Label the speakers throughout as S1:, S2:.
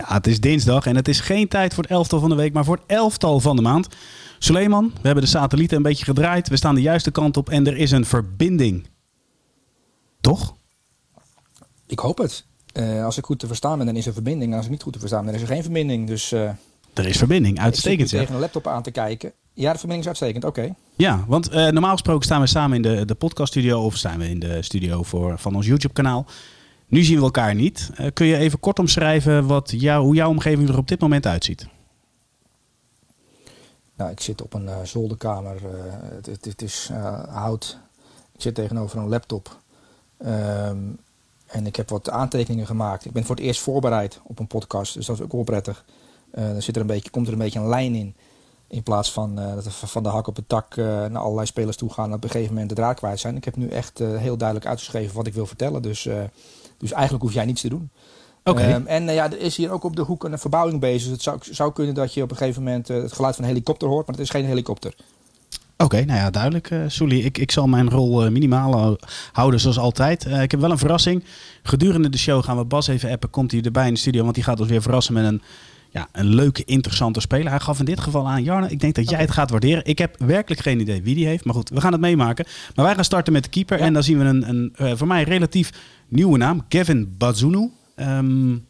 S1: Ja, het is dinsdag en het is geen tijd voor het elftal van de week, maar voor het elftal van de maand. Suleiman, we hebben de satellieten een beetje gedraaid. We staan de juiste kant op en er is een verbinding. Toch?
S2: Ik hoop het. Uh, als ik goed te verstaan ben, dan is er verbinding. Als ik niet goed te verstaan ben, dan is er geen verbinding. Dus, uh,
S1: er is verbinding, uitstekend.
S2: Ik zit tegen een laptop aan te kijken. Ja, de verbinding is uitstekend, oké.
S1: Ja, want uh, normaal gesproken staan we samen in de, de podcaststudio of staan we in de studio voor, van ons YouTube-kanaal. Nu zien we elkaar niet. Uh, kun je even kort omschrijven wat jou, hoe jouw omgeving er op dit moment uitziet?
S2: Nou, ik zit op een uh, zolderkamer. Het, het, het, is hout. Ik zit tegenover een laptop. Um, en ik heb wat aantekeningen gemaakt. Ik ben voor het eerst voorbereid op een podcast, dus dat is ook wel prettig. Dan zit er een beetje, komt er een beetje een lijn in. In plaats van dat we van de hak op het uh, naar allerlei spelers toe gaan en op een gegeven moment de draad kwijt zijn. Ik heb nu echt heel duidelijk uitgeschreven wat ik wil vertellen. Dus, dus eigenlijk hoef jij niets te doen.
S1: Okay. Um,
S2: en ja, er is hier ook op de hoek een verbouwing bezig. Dus het zou, zou kunnen dat je op een gegeven moment het geluid van een helikopter hoort, maar het is geen helikopter.
S1: Oké, nou ja, duidelijk, uh, Soelie. Ik, ik zal mijn rol uh, minimaal houden zoals altijd. Uh, ik heb wel een verrassing. Gedurende de show gaan we Bas even appen. Komt hij erbij in de studio, want die gaat ons weer verrassen met een, ja, een leuke, interessante speler. Hij gaf in dit geval aan, Jarne, ik denk dat jij het gaat waarderen. Ik heb werkelijk geen idee wie die heeft, maar goed, we gaan het meemaken. Maar wij gaan starten met de keeper ja. en dan zien we een, een voor mij relatief nieuwe naam. Kevin Bazunu. Um,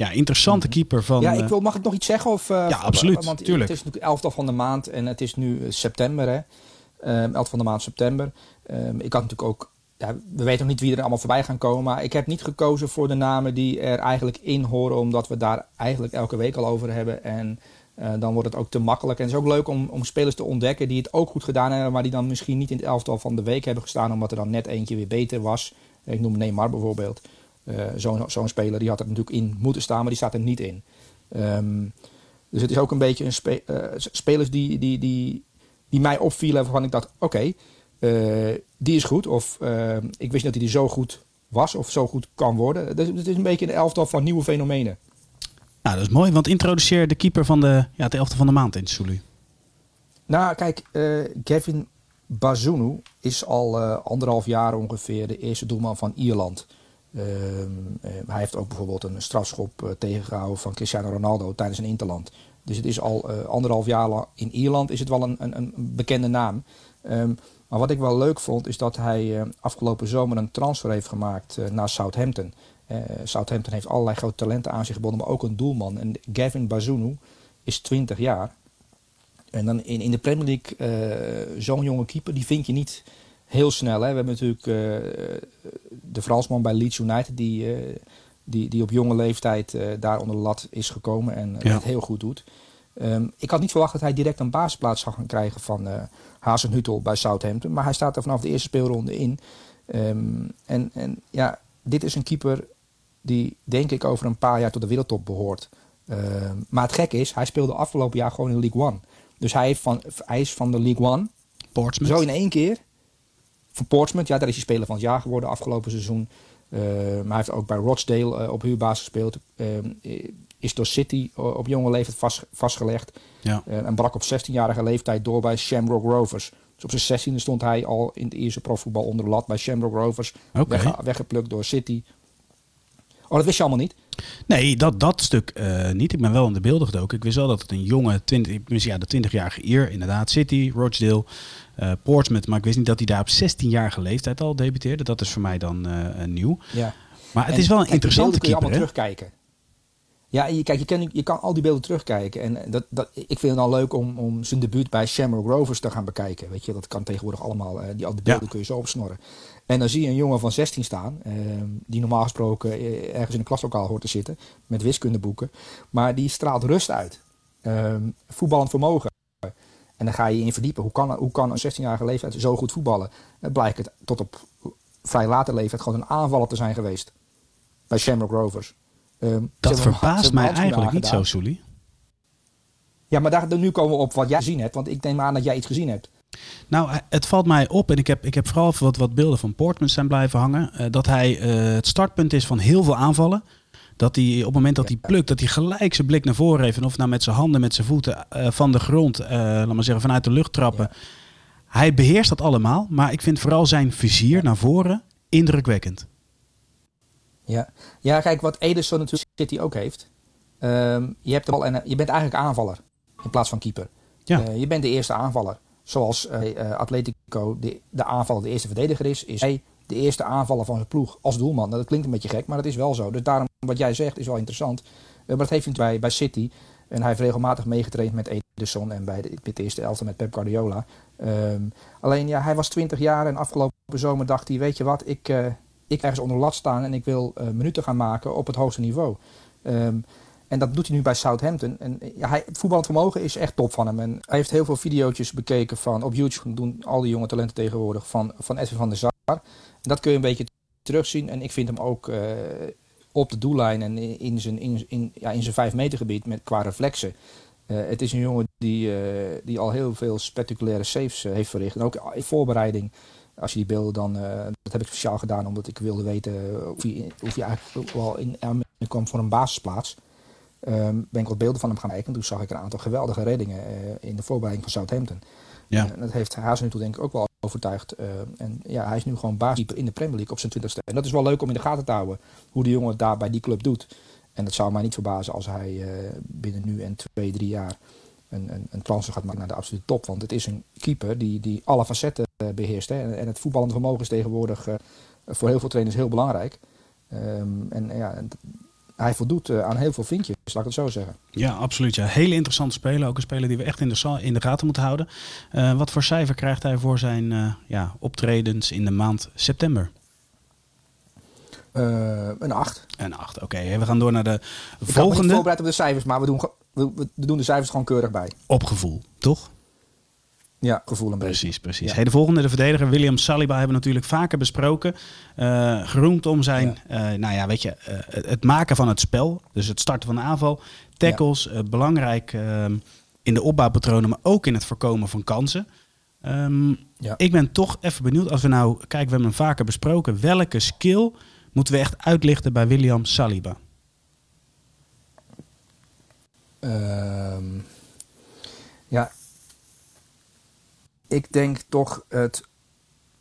S1: ja, interessante
S2: Mhm.
S1: keeper van...
S2: Ja, ik wil, mag ik nog iets zeggen? Of, uh,
S1: ja, absoluut.
S2: Want
S1: tuurlijk.
S2: het is natuurlijk 11 van de maand en het is nu september. Hè? Um, 11 van de maand september. Um, ik had natuurlijk ook... Ja, we weten nog niet wie er allemaal voorbij gaan komen. Maar ik heb niet gekozen voor de namen die er eigenlijk in horen. Omdat we daar eigenlijk elke week al over hebben. En uh, dan wordt het ook te makkelijk. En het is ook leuk om, om spelers te ontdekken die het ook goed gedaan hebben. Maar die dan misschien niet in het elftal van de week hebben gestaan. Omdat er dan net eentje weer beter was. Ik noem Neymar bijvoorbeeld. Uh, Zo'n zo speler die had er natuurlijk in moeten staan, maar die staat er niet in. Um, dus het is ook een beetje een uh, spelers die, die, die, die mij opvielen waarvan ik dacht, oké, die is goed. Of ik wist niet dat hij zo goed was of zo goed kan worden. Dus het is een beetje een elftal van nieuwe fenomenen.
S1: Nou, dat is mooi, want introduceer de keeper van de, ja, de elftal van de maand in Sulu.
S2: Nou, kijk, Gavin Bazunu is al anderhalf jaar ongeveer de eerste doelman van Ierland. Uh, uh, hij heeft ook bijvoorbeeld een strafschop uh, tegengehouden van Cristiano Ronaldo tijdens een interland. Dus het is al anderhalf jaar lang in Ierland is het wel een, een, een bekende naam. Um, maar wat ik wel leuk vond is dat hij afgelopen zomer een transfer heeft gemaakt naar Southampton. Southampton heeft allerlei grote talenten aan zich gebonden, maar ook een doelman. En Gavin Bazunu is 20 jaar. En dan in, in de Premier League zo'n jonge keeper, die vind je niet heel snel. Hè. We hebben natuurlijk uh, de Fransman bij Leeds United, die, uh, die, die op jonge leeftijd daar onder de lat is gekomen en ja. het heel goed doet. Um, ik had niet verwacht dat hij direct een basisplaats zou gaan krijgen van Hazenhuttel bij Southampton, maar hij staat er vanaf de eerste speelronde in. Um, en, en ja, dit is een keeper die denk ik over een paar jaar tot de wereldtop behoort. Um, maar het gekke is, hij speelde afgelopen jaar gewoon in League One. Dus hij, heeft van, hij is van de League One.
S1: Portsmouth.
S2: Zo in één keer van Portsmouth. Ja, daar is hij speler van het jaar geworden afgelopen seizoen. Uh, maar hij heeft ook bij Rochdale uh, op huurbasis gespeeld. Is door City op jonge leeftijd vast, vastgelegd.
S1: Ja.
S2: en brak op 16-jarige leeftijd door bij Shamrock Rovers. Dus op zijn 16e stond hij al in het eerste profvoetbal onder de lat bij Shamrock Rovers.
S1: Okay.
S2: Weg, weggeplukt door City. Oh, dat wist je allemaal niet?
S1: Nee, dat, dat stuk uh, niet. Ik ben wel in de beelden gedoken. Ik wist wel dat het een jonge, 20, ja, de 20-jarige Ier, inderdaad, City, Rochdale, uh, Portsmouth. Maar ik wist niet dat hij daar op 16-jarige leeftijd al debuteerde. Dat is voor mij dan uh, nieuw.
S2: Ja.
S1: Maar het en, is wel een interessante
S2: kun je
S1: keeper.
S2: allemaal terugkijken. Ja, je, kijk, je, kan, je kan al die beelden terugkijken. En dat, dat, ik vind het dan leuk om, om zijn debuut bij Shamrock Rovers te gaan bekijken. Weet je, dat kan tegenwoordig allemaal. die, al die beelden
S1: Ja.
S2: kun je zo opsnorren. En dan zie je een jongen van 16 staan, uh, die normaal gesproken ergens in een klaslokaal hoort te zitten, met wiskundeboeken. Maar die straalt rust uit. Uh, voetballend vermogen. En dan ga je je in verdiepen. Hoe kan, hoe kan een 16-jarige leeftijd zo goed voetballen? Dan blijkt het tot op vrij late leeftijd gewoon een aanvaller te zijn geweest. Bij Shamrock Rovers. Um,
S1: dat verbaast mij eigenlijk niet zo, Soelie.
S2: Ja, maar daar, nu komen we op wat jij gezien hebt. Want ik neem aan dat jij iets gezien hebt.
S1: Nou, het valt mij op en ik heb, ik heb vooral wat, wat beelden van Portman zijn blijven hangen. Uh, dat hij uh, het startpunt is van heel veel aanvallen. Dat hij op het moment dat hij plukt, dat hij gelijk zijn blik naar voren heeft. En of nou met zijn handen, met zijn voeten uh, van de grond, laat maar zeggen, vanuit de lucht trappen. Ja. Hij beheerst dat allemaal, maar ik vind vooral zijn vizier naar voren indrukwekkend.
S2: Ja. ja, kijk, wat Ederson natuurlijk City ook heeft. Ehm, je, hebt de bal en je bent eigenlijk aanvaller in plaats van keeper.
S1: Ja.
S2: je bent de eerste aanvaller. Zoals Atletico de, de aanvaller de eerste verdediger is, is hij de eerste aanvaller van zijn ploeg als doelman. Nou, dat klinkt een beetje gek, maar dat is wel zo. Dus daarom, wat jij zegt, is wel interessant. maar dat heeft hij bij, bij City. En hij heeft regelmatig meegetraind met Ederson en bij de, met de eerste elftal met Pep Guardiola. Ehm, alleen ja, hij was 20 jaar en afgelopen zomer dacht hij, weet je wat, ik, ik ergens onder lat staan en ik wil uh, minuten gaan maken op het hoogste niveau. Um, en dat doet hij nu bij Southampton. En ja, hij, het voetballend vermogen is echt top van hem. En hij heeft heel veel video's bekeken van, op YouTube doen al die jonge talenten tegenwoordig, van, van Edwin van der Sar. En dat kun je een beetje terugzien. En ik vind hem ook uh, op de doellijn en in zijn, in, ja, in zijn 5 meter gebied met, qua reflexen. Het is een jongen die, die al heel veel spectaculaire saves heeft verricht. En ook in voorbereiding, als je die beelden dan... dat heb ik speciaal gedaan omdat ik wilde weten of hij, of hij eigenlijk wel in aanmerking kwam voor een basisplaats. Um, ben ik wat beelden van hem gaan kijken. Toen zag ik een aantal geweldige reddingen in de voorbereiding van Southampton.
S1: Ja.
S2: En dat heeft Hazen nu toe denk ik ook wel overtuigd. Uh, en ja, hij is nu gewoon basiskeeper in de Premier League op zijn twintigste. En dat is wel leuk om in de gaten te houden. Hoe de jongen het daar bij die club doet. En het zou mij niet verbazen als hij uh, binnen nu en twee, drie jaar een, een, een transfer gaat maken naar de absolute top. Want het is een keeper die, die alle facetten uh, beheerst. Hè. En, en, het voetballende vermogen is tegenwoordig voor heel veel trainers heel belangrijk. Um, en ja, hij voldoet uh, aan heel veel vinkjes, laat ik het zo zeggen.
S1: Ja, absoluut. Ja. Hele interessante speler. Ook een speler die we echt in de, in de gaten moeten houden. Uh, wat voor cijfer krijgt hij voor zijn uh, ja, optredens in de maand september?
S2: een 8.
S1: Een 8, oké. Okay. We gaan door naar de
S2: ik
S1: volgende.
S2: Ik niet voorbereid op de cijfers, maar we doen, we, we doen de cijfers gewoon keurig bij.
S1: Op gevoel, toch?
S2: Ja, gevoel een
S1: precies,
S2: beetje.
S1: Precies,
S2: Ja.
S1: Hey, de volgende, de verdediger William Saliba, hebben we natuurlijk vaker besproken. Uh, geroemd om zijn, ja. Uh, nou ja, weet je, uh, het maken van het spel. Dus het starten van de aanval. Tackles, ja. belangrijk ehm, in de opbouwpatronen, maar ook in het voorkomen van kansen. Um, ja. Ik ben toch even benieuwd, als we nou, kijk, we hebben hem vaker besproken. Welke skill moeten we echt uitlichten bij William Saliba?
S2: Um, ja, ik denk toch het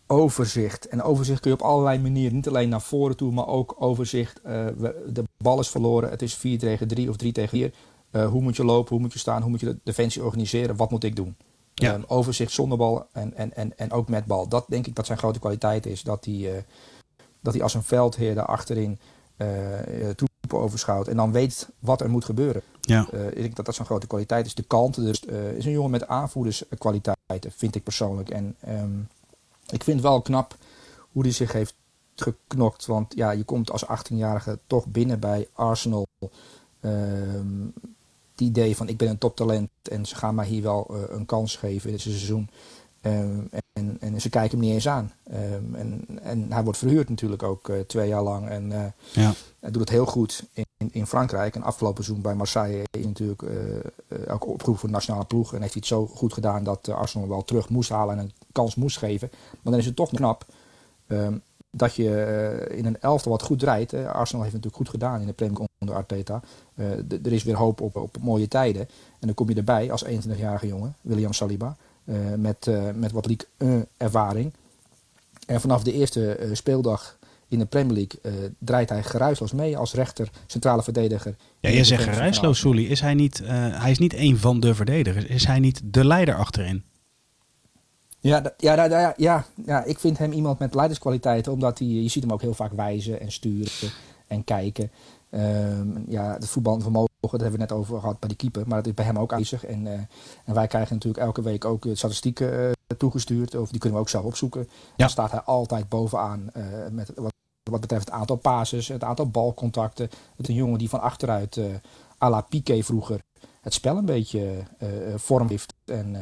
S2: overzicht. En overzicht kun je op allerlei manieren, niet alleen naar voren toe, maar ook overzicht. Uh, de bal is verloren, het is 4 tegen 3 of 3 tegen 4. Uh, hoe moet je lopen, hoe moet je staan, hoe moet je de defensie organiseren, wat moet ik doen?
S1: Ja.
S2: Um, overzicht zonder bal en, en, en, en ook met bal. Dat denk ik dat zijn grote kwaliteit is. Dat hij, uh, dat hij als een veldheer daar achterin troepen overschouwt en dan weet wat er moet gebeuren.
S1: Ja.
S2: Uh, ik denk dat dat zo'n grote kwaliteit is. De kanten, dus uh, is een jongen met aanvoerderskwaliteiten, vind ik persoonlijk. En um, ik vind het wel knap hoe hij zich heeft geknokt. Want ja, je komt als 18-jarige toch binnen bij Arsenal. Um, het idee van ik ben een toptalent en ze gaan mij hier wel uh, een kans geven in dit seizoen. Um, en, en ze kijken hem niet eens aan. Um, en, en hij wordt verhuurd natuurlijk ook uh, twee jaar lang. En uh,
S1: ja.
S2: hij doet het heel goed in, in Frankrijk. En afgelopen seizoen bij Marseille is natuurlijk uh, ook opgeroepen voor de nationale ploeg. En heeft hij het zo goed gedaan dat Arsenal wel terug moest halen en een kans moest geven. Maar dan is het toch knap um, dat je in een elftal wat goed draait. Arsenal heeft het natuurlijk goed gedaan in de Premier League onder Arteta. er is weer hoop op, op mooie tijden. En dan kom je erbij als 21-jarige jongen, William Saliba. Uh, met, uh, met wat League 1 ervaring. En vanaf de eerste speeldag in de Premier League draait hij geruisloos mee als rechter, centrale verdediger.
S1: Ja, je zegt geruisloos, Soelie. Is hij niet, hij is niet een van de verdedigers. Is hij niet de leider achterin?
S2: Ja, ja, ja, ja, ja, ik vind hem iemand met leiderskwaliteiten, omdat hij, je ziet hem ook heel vaak wijzen en sturen en kijken. Um, ja, het voetbalvermogen, dat hebben we net over gehad bij de keeper, maar dat is bij hem ook aanwezig. En, uh, en wij krijgen natuurlijk elke week ook statistieken uh, toegestuurd, of die kunnen we ook zelf opzoeken. Ja. Dan staat hij altijd bovenaan uh, met wat, wat betreft het aantal passes, het aantal balcontacten. Het is een jongen die van achteruit, uh, à la Piqué vroeger, het spel een beetje vorm heeft. En,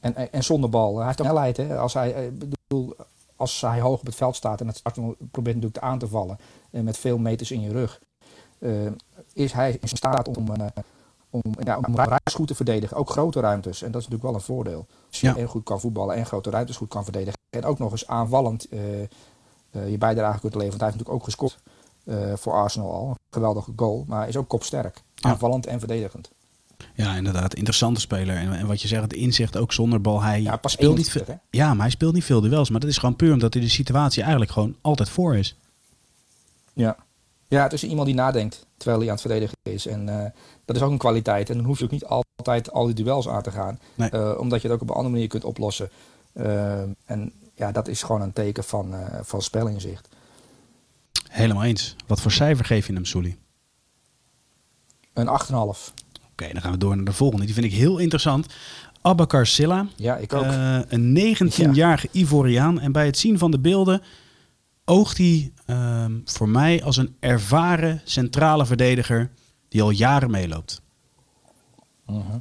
S2: en, en, en zonder bal. Hij heeft ook snelheid. Hè? Als hij, bedoel, als hij hoog op het veld staat en het probeert natuurlijk aan te vallen met veel meters in je rug. Uh, is hij in staat om, uh, om, ja, om ruimtes goed te verdedigen. Ook grote ruimtes. En dat is natuurlijk wel een voordeel. Als je
S1: Ja.
S2: en goed kan voetballen en grote ruimtes goed kan verdedigen. En ook nog eens aanvallend uh, je bijdrage kunt leveren. Want hij heeft natuurlijk ook gescoord voor Arsenal al. Een geweldige goal. Maar hij is ook kopsterk.
S1: Ja.
S2: Aanvallend en verdedigend.
S1: Ja, inderdaad. Interessante speler. En, en wat je zegt, het inzicht ook zonder bal. Hij
S2: Ja, pas
S1: speelt niet
S2: 21,
S1: veel.
S2: hè?
S1: Ja, maar hij speelt niet veel duels. Maar dat is gewoon puur omdat hij de situatie eigenlijk gewoon altijd voor is.
S2: Ja. Ja, het is iemand die nadenkt terwijl hij aan het verdedigen is. En uh, dat is ook een kwaliteit. En dan hoef je ook niet altijd al die duels aan te gaan.
S1: Nee.
S2: Uh, omdat je het ook op een andere manier kunt oplossen. Uh, en ja, dat is gewoon een teken van, van spelinzicht.
S1: Helemaal eens. Wat voor cijfer geef je hem, Soelie?
S2: Een 8,5. Oké,
S1: okay, dan gaan we door naar de volgende. Die vind ik heel interessant. Abakar Silla.
S2: Ja, ik ook.
S1: een 19-jarige ja. Ivoriaan. En bij het zien van de beelden oogt hij uh, voor mij als een ervaren centrale verdediger die al jaren meeloopt.
S2: Uh -huh.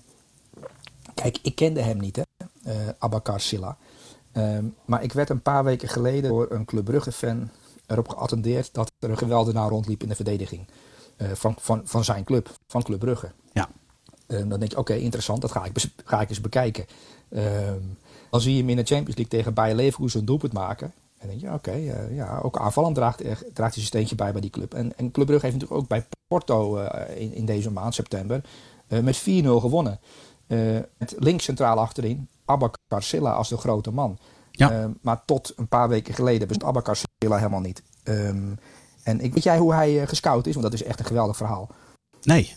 S2: Kijk, ik kende hem niet, hè, uh, Abakar Silla. Um, maar ik werd een paar weken geleden door een Club Brugge-fan erop geattendeerd dat er een geweldenaar rondliep in de verdediging uh, van, van, van zijn club, van Club Brugge.
S1: Ja.
S2: Um, dan denk je, oké, okay, interessant, dat ga ik, ga ik eens bekijken. Um, dan zie je hem in de Champions League tegen Bayer Leverkusen een doelpunt maken. En denk je, oké, okay, uh, ja, ook aanvallend draagt, draagt hij zijn steentje bij bij die club. En, en Club Brugge heeft natuurlijk ook bij Porto uh, in, in deze maand, september, uh, met 4-0 gewonnen. met links centraal achterin, Abakar Silla als de grote man.
S1: Ja.
S2: maar tot een paar weken geleden bestond Abakar Silla helemaal niet. Um, en ik, weet jij hoe hij gescout is? Want dat is echt een geweldig verhaal.
S1: Nee.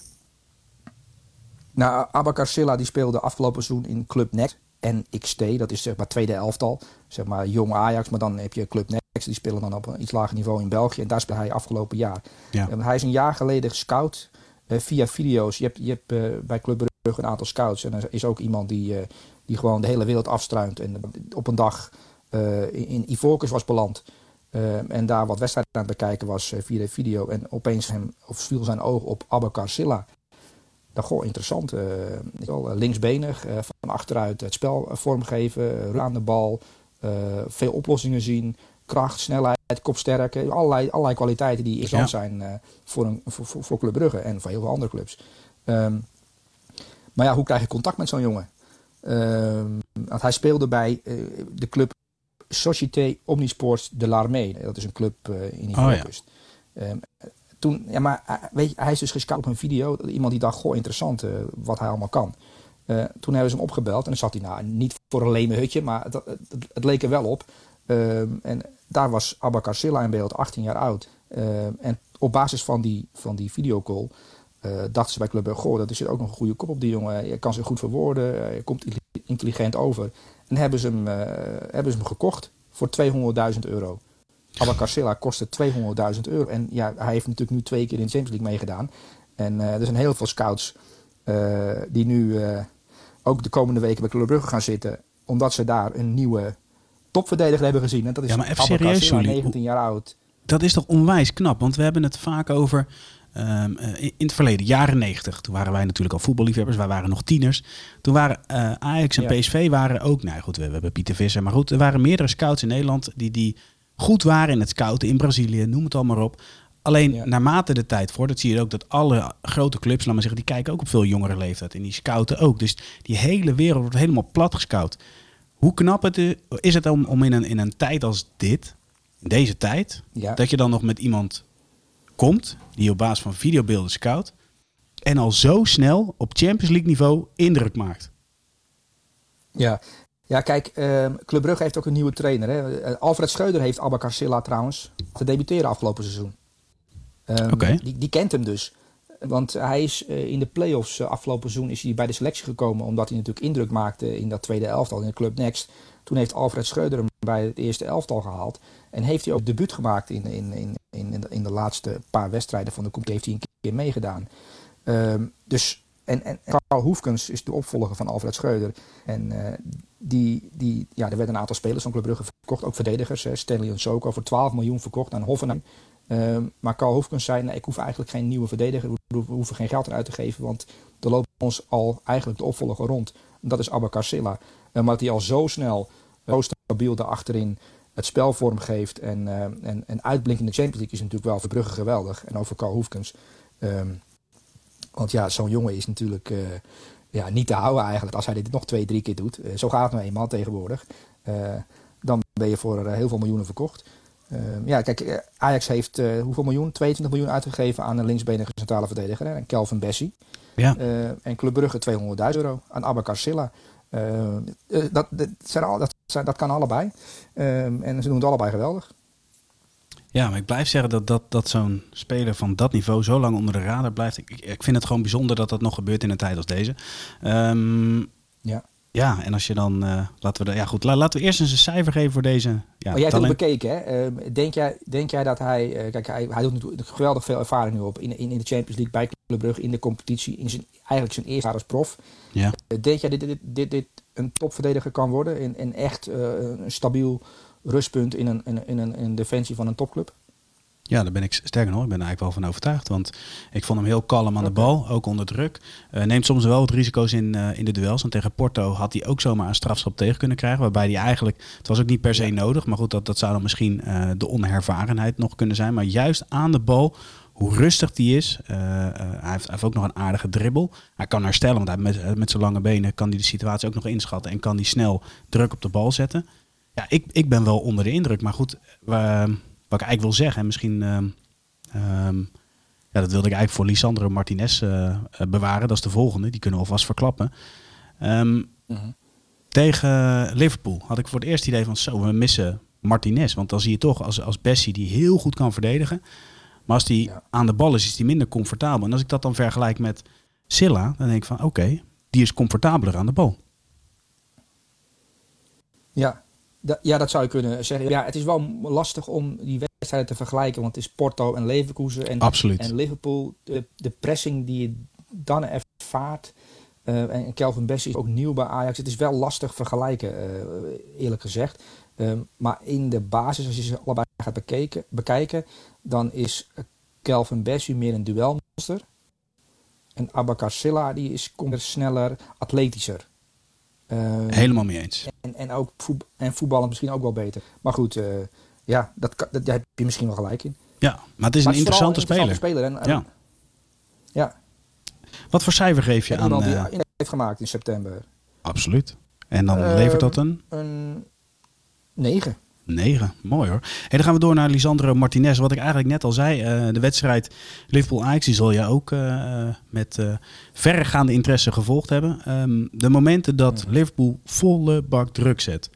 S2: Nou, Abakar Silla die speelde afgelopen seizoen in Club Next. NXT, dat is zeg maar tweede elftal. Zeg maar jong Ajax, maar dan heb je Club Next. Die spelen dan op een iets lager niveau in België. En daar speelde hij afgelopen jaar.
S1: Ja.
S2: En hij is een jaar geleden gescout uh, via video's. Je hebt, je hebt uh, bij Club Brugge een aantal scouts. En er is ook iemand die, uh, die gewoon de hele wereld afstruint. En op een dag in, in Ivoorkust was beland. en daar wat wedstrijden aan het bekijken was via de video. En opeens hem, of viel zijn oog op Abakar Silla. Dan goh, interessant. Uh, linksbenig, uh, van achteruit het spel vormgeven, aan de bal, veel oplossingen zien, kracht, snelheid, kopsterke, allerlei, allerlei kwaliteiten die interessant ja. zijn voor, een, voor, voor, voor Club Brugge en voor heel veel andere clubs. Um, maar ja, hoe krijg je contact met zo'n jongen? Um, want hij speelde bij de club Société Omnisports de l'Armée. Dat is een club in Ivoorkust. Oh, ja. um, toen, ja, maar weet je, hij is dus gescout op een video. Iemand die dacht, goh, interessant uh, wat hij allemaal kan. Uh, toen hebben ze hem opgebeld en dan zat hij nou niet voor een leme hutje, maar het, het, leek er wel op. Uh, en daar was Abakar Silla in beeld, 18 jaar oud. en op basis van die, van die videocall dachten ze bij Club goh, dat is ook nog een goede kop op die jongen. Hij kan zich goed verwoorden, hij komt intelligent over. En hebben ze hem, hebben ze hem gekocht voor 200.000 euro. Abakar Silla kostte 200.000 euro. En ja, hij heeft natuurlijk nu twee keer in de Champions League meegedaan. En uh, er zijn heel veel scouts uh, die nu uh, ook de komende weken bij Club Brugge gaan zitten. Omdat ze daar een nieuwe topverdediger hebben gezien. En dat is
S1: ja, maar even serieus,
S2: Silla, 19 jaar oud.
S1: Dat is toch onwijs knap? Want we hebben het vaak over... Um, in het verleden, jaren 90, toen waren wij natuurlijk al voetballiefhebbers, wij waren nog tieners. Toen waren Ajax en. PSV waren ook, nou goed, we, we hebben Pieter Visser, maar goed, er waren meerdere scouts in Nederland die, die goed waren in het scouten in Brazilië, noem het allemaal op. Alleen ja. naarmate de tijd voordat zie je ook dat alle grote clubs, laat maar zeggen, die kijken ook op veel jongere leeftijd. En die scouten ook. Dus die hele wereld wordt helemaal plat gescout. Hoe knap het is, is het om, om in, een, in een tijd als dit, in deze tijd,
S2: ja.
S1: dat je dan nog met iemand komt die op basis van videobeelden scout. En al zo snel op Champions League niveau indruk maakt.
S2: Ja, ja, kijk, uh, Club Brugge heeft ook een nieuwe trainer. Hè. Alfred Schreuder heeft Abakar Silla trouwens te debuteren afgelopen seizoen. Um,
S1: okay.
S2: die, die, kent hem dus. Want hij is uh, in de play-offs uh, afgelopen seizoen is hij bij de selectie gekomen. Omdat hij natuurlijk indruk maakte in dat tweede elftal in de Club Next. Toen heeft Alfred Schreuder hem bij het eerste elftal gehaald. En heeft hij ook debuut gemaakt in, in, in, in, in de laatste paar wedstrijden van de competitie. Heeft hij een keer meegedaan. Um, dus, en, en Carl Hoefkens is de opvolger van Alfred Schreuder. En uh, die, die, ja, er werden een aantal spelers van Club Brugge verkocht. Ook verdedigers. Hè. Stanley en Soko voor 12 miljoen verkocht aan Hoffenheim. Uh, maar Carl Hoefkens zei, nee, ik hoef eigenlijk geen nieuwe verdediger. We hoeven geen geld eruit te geven. Want er loopt ons al eigenlijk de opvolger rond. En dat is Abakar Silla. Uh, maar dat hij al zo snel, zo stabiel daarachterin het spel vormgeeft. En, uh, en, en uitblinkt in de Champions League is natuurlijk wel voor Brugge geweldig. En over Carl Hoefkens. Um, want ja, zo'n jongen is natuurlijk uh, ja, niet te houden eigenlijk als hij dit nog twee, drie keer doet. Uh, zo gaat het nou eenmaal tegenwoordig. Uh, dan ben je voor heel veel miljoenen verkocht. Ja, kijk, Ajax heeft hoeveel miljoen? 22 miljoen uitgegeven aan een linksbenige centrale verdediger. Hè? En Kelvin Bessie.
S1: Ja.
S2: en Club Brugge 200.000 euro aan Abakar Silla. dat, dat, zijn al, dat, zijn, dat kan allebei. en ze doen het allebei geweldig.
S1: Ja, maar ik blijf zeggen dat, dat, dat zo'n speler van dat niveau zo lang onder de radar blijft. Ik, ik vind het gewoon bijzonder dat dat nog gebeurt in een tijd als deze. Um, ja. Ja, en als je dan, uh, laten we, de, ja goed, laten we eerst eens een cijfer geven voor deze. Ja,
S2: maar jij hebt het bekeken, hè? Uh, denk, jij, denk jij dat hij, uh, kijk, hij, hij doet natuurlijk geweldig veel ervaring nu op in, in, in de Champions League bij Club Brugge, in de competitie, in zijn, eigenlijk zijn eerste jaar als prof. Ja. denk jij dit, dit, dit, dit een topverdediger kan worden en, en echt een stabiel rustpunt in een, in, een, in, een, in defensie van een topclub?
S1: Ja, daar ben ik sterker nog, ik ben er eigenlijk wel van overtuigd. Want ik vond hem heel kalm aan de bal, ook onder druk. Uh, neemt soms wel wat risico's in, uh, in de duels. Want tegen Porto had hij ook zomaar een strafschop tegen kunnen krijgen. Waarbij hij eigenlijk, het was ook niet per se nodig. Maar goed, dat, dat zou dan misschien uh, de onervarenheid nog kunnen zijn. Maar juist aan de bal, hoe rustig die is. hij, heeft, hij heeft ook nog een aardige dribbel. Hij kan herstellen, want hij met, met zijn lange benen kan hij de situatie ook nog inschatten. En kan hij snel druk op de bal zetten. Ja, ik, ik ben wel onder de indruk. Maar goed, wat ik eigenlijk wil zeggen, en misschien. Ehm, ehm, ja, dat wilde ik eigenlijk voor Lisandro Martinez uh, bewaren. Dat is de volgende. Die kunnen we alvast verklappen. Um, Tegen Liverpool had ik voor het eerst idee van zo, we missen Martinez. Want dan zie je toch als, als Bessie die heel goed kan verdedigen. Maar als die aan de bal is, is die minder comfortabel. En als ik dat dan vergelijk met Silla, dan denk ik van oké, die is comfortabeler aan de bal.
S2: Ja, ja, dat zou je kunnen zeggen. Ja, het is wel lastig om die wedstrijden te vergelijken, want het is Porto en Leverkusen en, en Liverpool. De, de pressing die je dan ervaart. Uh, en Kelvin Bessie is ook nieuw bij Ajax. Het is wel lastig vergelijken, uh, eerlijk gezegd. Uh, maar in de basis, als je ze allebei gaat bekijken, bekijken dan is Kelvin Bessie meer een duelmonster. En Abakar Silla die is komt sneller, atletischer.
S1: Ehm, Helemaal mee eens.
S2: En, en, ook voetbal, en voetballen misschien ook wel beter. Maar goed, uh, ja, dat, dat, daar heb je misschien wel gelijk in.
S1: Ja, maar het is een interessante, speler. speler.
S2: En, ja. ja.
S1: Wat voor cijfer geef je aan...
S2: die uh, heeft gemaakt in september.
S1: Absoluut. En dan uh, levert dat een?
S2: Een 9.
S1: 9, mooi hoor. Hey, dan gaan we door naar Lisandro Martinez. Wat ik eigenlijk net al zei, uh, de wedstrijd Liverpool-Ajax, die zal je ook uh, met uh, verregaande interesse gevolgd hebben. Um, de momenten dat Liverpool volle bak druk zet.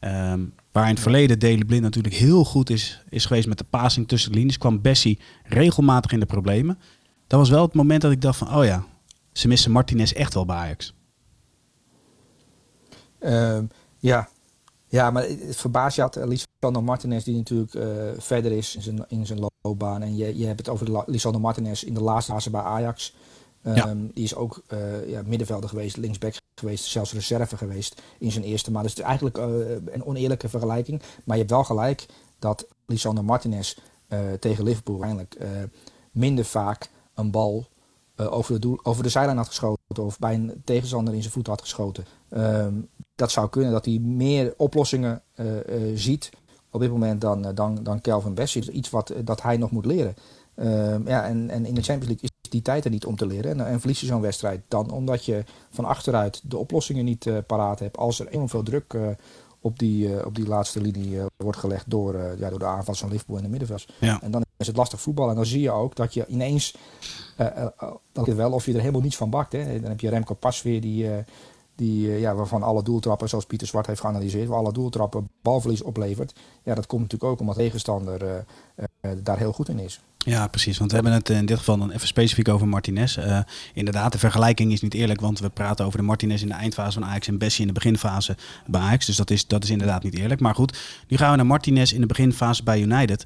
S1: Um, waar in het verleden Dele Blind natuurlijk heel goed is, is geweest met de passing tussen de linies, kwam Bessie regelmatig in de problemen. Dat was wel het moment dat ik dacht van, oh ja, ze missen Martinez echt wel bij Ajax.
S2: Uh, ja, ja, maar het verbaast je had eh, Lisandro Martinez, die natuurlijk uh, verder is in zijn, in zijn loopbaan. En je, je hebt het over Lisandro Martinez in de laatste fase bij Ajax. Um, Die is ook uh, ja, middenvelder geweest, linksback geweest, zelfs reserve geweest in zijn eerste maand. Dus het is eigenlijk uh, een oneerlijke vergelijking. Maar je hebt wel gelijk dat Lisandro Martinez tegen Liverpool eigenlijk minder vaak een bal over, de doel, over de zijlijn had geschoten. Of bij een tegenstander in zijn voet had geschoten. Um, dat zou kunnen dat hij meer oplossingen uh, uh, ziet op dit moment dan, dan, dan Kelvin Bessie. Iets wat dat hij nog moet leren. Ehm, ja, en, en in de Champions League is die tijd er niet om te leren. En, en verlies je zo'n wedstrijd dan omdat je van achteruit de oplossingen niet paraat hebt. Als er enorm veel druk op, die, op die laatste linie wordt gelegd door, ja, door de aanval van Liverpool in de middenveld. Ja. En dan is het lastig voetbal. En dan zie je ook dat je ineens, dat wel of je er helemaal niets van bakt. Hè. Dan heb je Remco Pasveer die die, eh, ja, waarvan alle doeltrappen, zoals Pieter Zwart heeft geanalyseerd, waar alle doeltrappen balverlies oplevert. Ja, dat komt natuurlijk ook omdat de tegenstander uh, uh, daar heel goed in is.
S1: Ja, precies. Want we hebben het in dit geval dan even specifiek over Martinez. Uh, inderdaad, de vergelijking is niet eerlijk, want we praten over de Martinez in de eindfase van Ajax en Bessie in de beginfase bij Ajax. Dus dat is, dat is inderdaad niet eerlijk. Maar goed, nu gaan we naar Martinez in de beginfase bij United.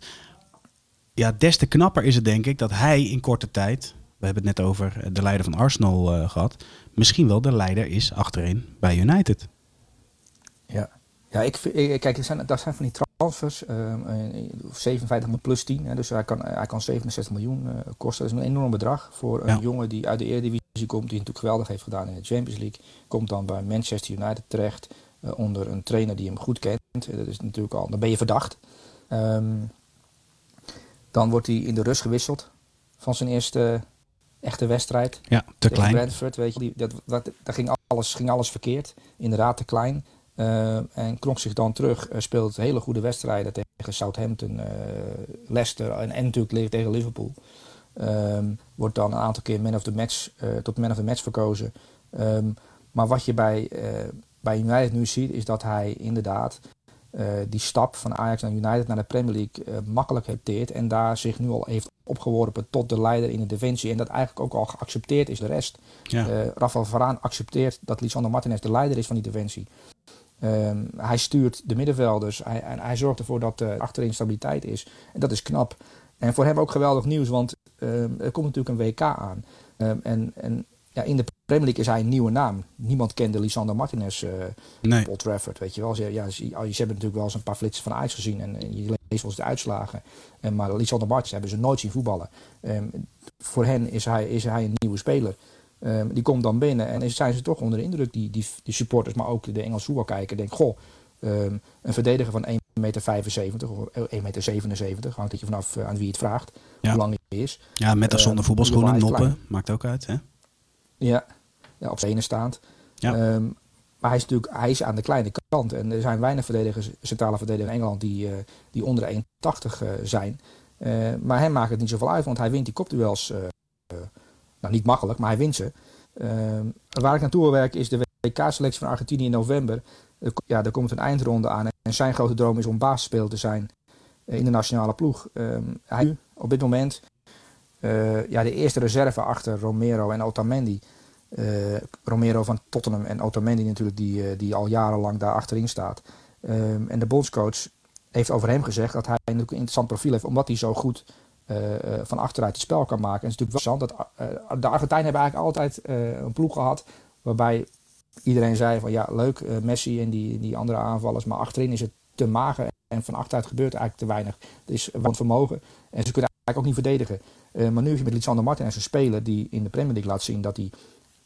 S1: Ja, des te knapper is het denk ik dat hij in korte tijd, we hebben het net over de leider van Arsenal uh, gehad, misschien wel de leider is achterin bij United.
S2: Ja, ja ik, ik kijk, er zijn, dat zijn van die transfers, uh, 57 plus 10, hè, dus hij kan, hij kan 67 miljoen uh, kosten. Dat is een enorm bedrag voor een jongen die uit de Eredivisie komt, die natuurlijk geweldig heeft gedaan in de Champions League. Komt dan bij Manchester United terecht, uh, onder een trainer die hem goed kent. Dat is natuurlijk al, dan ben je verdacht. Um, dan wordt hij in de rust gewisseld van zijn eerste echte wedstrijd.
S1: Ja, te klein.
S2: Brentford, weet je, die, dat, dat, daar ging alles, ging alles verkeerd. Inderdaad, te klein. Uh, en klonk zich dan terug, uh, speelt hele goede wedstrijden tegen Southampton, uh, Leicester en, en natuurlijk tegen Liverpool. Um, wordt dan een aantal keer man of the match, tot man of the match verkozen. Um, maar wat je bij, bij United nu ziet, is dat hij inderdaad die stap van Ajax naar United naar de Premier League makkelijk heeft en daar zich nu al heeft opgeworpen tot de leider in de defensie en dat eigenlijk ook al geaccepteerd is de rest. Ja. Rafael Varaan accepteert dat Lisandro Martinez de leider is van die defensie. Um, hij stuurt de middenvelders hij, en hij zorgt ervoor dat er achterin stabiliteit is. En dat is knap. En voor hem ook geweldig nieuws, want um, er komt natuurlijk een WK aan. Um, en en ja, in de Premier League is hij een nieuwe naam. Niemand kende Lisandro Martinez, uh, nee. Paul Trafford, weet je wel. Ze, ja, ze, ze, hebben natuurlijk wel eens een paar flitsen van ijs gezien en, en je leest wel eens de uitslagen. En, maar Lisandro Martinez hebben ze nooit zien voetballen. voor hen is hij, is hij een nieuwe speler. Um, die komt dan binnen en zijn ze toch onder de indruk, die, die, die supporters, maar ook de Engelse voetbalkijker. Denk, goh, um, een verdediger van 1,75 meter of 1,77 meter, hangt het je vanaf uh, aan wie het vraagt, hoe lang hij is.
S1: Ja, met of zonder voetbalschoenen, noppen, maakt ook uit, hè?
S2: Ja, ja op zijn staand. Ja. Um, maar hij is natuurlijk hij is aan de kleine kant. En er zijn weinig verdedigers, centrale verdedigers in Engeland die, uh, die onder de 1,80 zijn. maar hem maakt het niet zoveel uit, want hij wint die kopduels nou, niet makkelijk, maar hij wint ze. Ehm, waar ik naartoe wil werken is de WK-selectie van Argentinië in november. Ja, er komt een eindronde aan. En zijn grote droom is om basisspeler te zijn in de nationale ploeg. Um, hij op dit moment uh, ja, de eerste reserve achter Romero en Otamendi. Uh, Romero van Tottenham en Otamendi natuurlijk, die, uh, die al jarenlang daar achterin staat. Um, en de bondscoach heeft over hem gezegd dat hij een interessant profiel heeft, omdat hij zo goed eh, eh, van achteruit het spel kan maken. En het is natuurlijk wel interessant dat de Argentijnen hebben eigenlijk altijd een ploeg gehad waarbij iedereen zei van ja leuk Messi en die, die andere aanvallers, maar achterin is het te mager en van achteruit gebeurt eigenlijk te weinig. Er is wat vermogen en ze kunnen eigenlijk ook niet verdedigen. maar nu heb je met Lisandro Martinez een speler die in de Premier League laat zien dat hij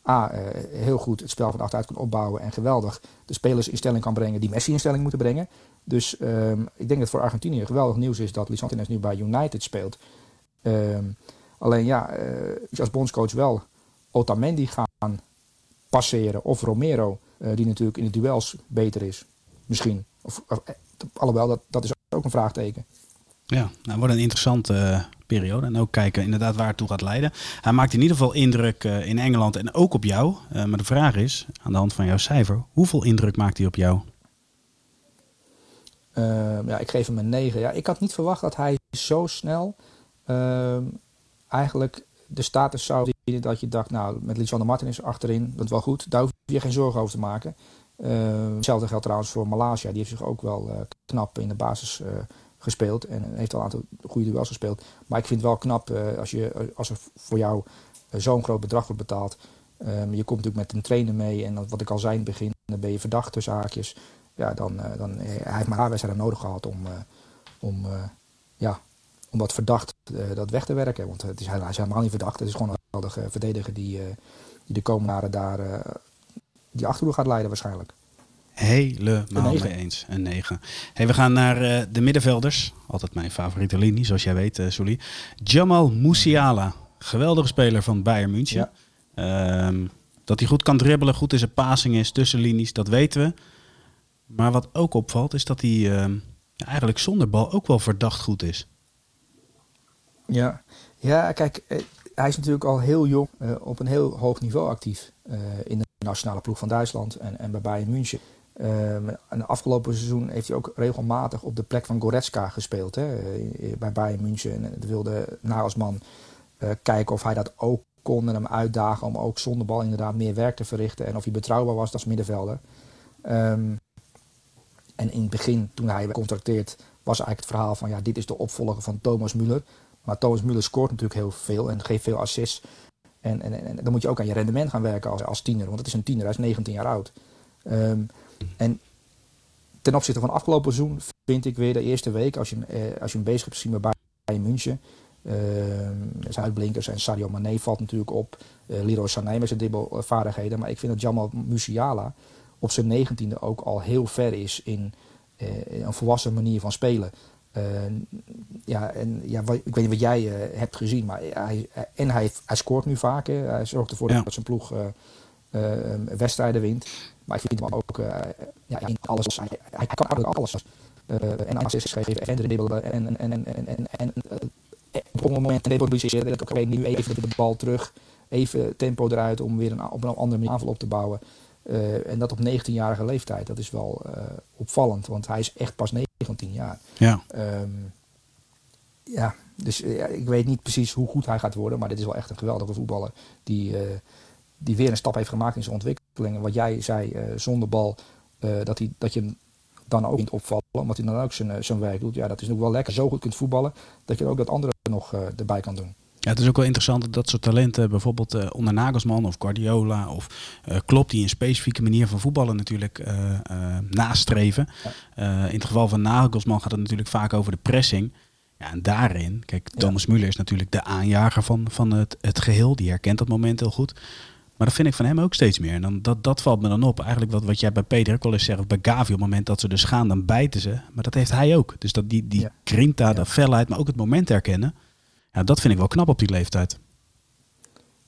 S2: A, heel goed het spel van achteruit kan opbouwen en geweldig de spelers in stelling kan brengen die Messi in stelling moeten brengen. Dus um, ik denk dat voor Argentinië geweldig nieuws is dat Lisandro Martinez nu bij United speelt. Um, alleen ja, uh, als bondscoach wel Otamendi gaan passeren of Romero, die natuurlijk in de duels beter is. Misschien. Of, of eh, alhoewel, dat, dat is ook een vraagteken.
S1: Ja, nou wordt een interessante uh, periode. En ook kijken inderdaad waar het toe gaat leiden. Hij maakt in ieder geval indruk uh, in Engeland en ook op jou. Uh, maar de vraag is, aan de hand van jouw cijfer, hoeveel indruk maakt hij op jou?
S2: Ehm, ja, ik geef hem een 9. Ja, ik had niet verwacht dat hij zo snel uh, eigenlijk de status zou zien dat je dacht, nou, met Lisandro Martinez achterin, dat is wel goed. Daar hoef je geen zorgen over te maken. Uh, hetzelfde geldt trouwens voor Malaysia. Die heeft zich ook wel knap in de basis gespeeld. En heeft al een aantal goede duels gespeeld. Maar ik vind het wel knap eh, als, je, als er voor jou zo'n groot bedrag wordt betaald. Um, je komt natuurlijk met een trainer mee. En wat ik al zei in het begin, dan ben je verdacht tussen haakjes. Ja, dan, dan, hij heeft maar wedstrijden nodig gehad om, om ja, om dat verdacht dat weg te werken. Want het is, hij is helemaal niet verdacht. Het is gewoon een geweldige verdediger die, die de komende jaren daar die achterhoede gaat leiden waarschijnlijk.
S1: Helemaal mee eens. Een 9. Hey, we gaan naar de middenvelders. Altijd mijn favoriete linie, zoals jij weet, Souli. Jamal Musiala. Geweldige speler van Bayern München. Ja. Um, dat hij goed kan dribbelen, goed in zijn passing is, tussen linies, dat weten we. Maar wat ook opvalt, is dat hij uh, eigenlijk zonder bal ook wel verdacht goed is.
S2: Ja, ja kijk, eh, hij is natuurlijk al heel jong uh, op een heel hoog niveau actief uh, in de nationale ploeg van Duitsland en, en bij Bayern München. Uh, en afgelopen seizoen heeft hij ook regelmatig op de plek van Goretzka gespeeld hè, bij Bayern München. En wilde Nagelsman kijken of hij dat ook kon en hem uitdagen om ook zonder bal inderdaad meer werk te verrichten. En of hij betrouwbaar was als middenvelder. Um, en in het begin, toen hij werd gecontracteerd, was eigenlijk het verhaal van ja, dit is de opvolger van Thomas Müller. Maar Thomas Müller scoort natuurlijk heel veel en geeft veel assists. En, en, en dan moet je ook aan je rendement gaan werken als, als tiener. Want het is een tiener, hij is 19 jaar oud. Um, en ten opzichte van afgelopen seizoen vind ik weer de eerste week, als je, eh, als je hem bezig hebt gezien bij Bayern München. Uh, zijn uitblinkers en Sadio Mane valt natuurlijk op. Uh, Leroy Sané met zijn dribbelvaardigheden. Maar ik vind dat Jamal Musiala op zijn negentiende ook al heel ver is in, uh, een volwassen manier van spelen. Uh, ja, en ja, ik weet niet wat jij hebt gezien, maar hij, en hij, hij scoort nu vaak. Hè. Hij zorgt ervoor ja. dat zijn ploeg wedstrijden wint. Maar ik vind hem ook ja, in alles. Hij, hij kan eigenlijk alles. en assists geven en dribbelen en, en, en, en, en, en op een moment reproduceren. Oké, nu even de bal terug. Even tempo eruit om weer een, op een andere manier aanval op te bouwen. en dat op 19-jarige leeftijd. Dat is wel opvallend, want hij is echt pas 19 jaar.
S1: Ja.
S2: Ehm, ja, dus ik weet niet precies hoe goed hij gaat worden, maar dit is wel echt een geweldige voetballer die, die weer een stap heeft gemaakt in zijn ontwikkeling. Wat jij zei, zonder bal, dat, hij, dat je hem dan ook niet opvallen, omdat hij dan ook zijn, zijn werk doet. Ja, dat is ook wel lekker. Zo goed kunt voetballen, dat je ook dat andere nog erbij kan doen.
S1: Ja, het is ook wel interessant dat dat soort talenten, bijvoorbeeld uh, onder Nagelsman of Guardiola of uh, Klopp, die een specifieke manier van voetballen natuurlijk uh, nastreven. in het geval van Nagelsman gaat het natuurlijk vaak over de pressing. Ja, en daarin, kijk, Thomas ja. Müller is natuurlijk de aanjager van, van het, het geheel. Die herkent dat moment heel goed. Maar dat vind ik van hem ook steeds meer. En dan, dat, dat valt me dan op. Eigenlijk wat, wat jij bij Peter ook wel eens zegt, of bij Gavi, op het moment dat ze dus gaan, dan bijten ze. Maar dat heeft hij ook. Dus dat die, die ja. grinta, de felheid, maar ook het moment herkennen. Ja, dat vind ik wel knap op die leeftijd.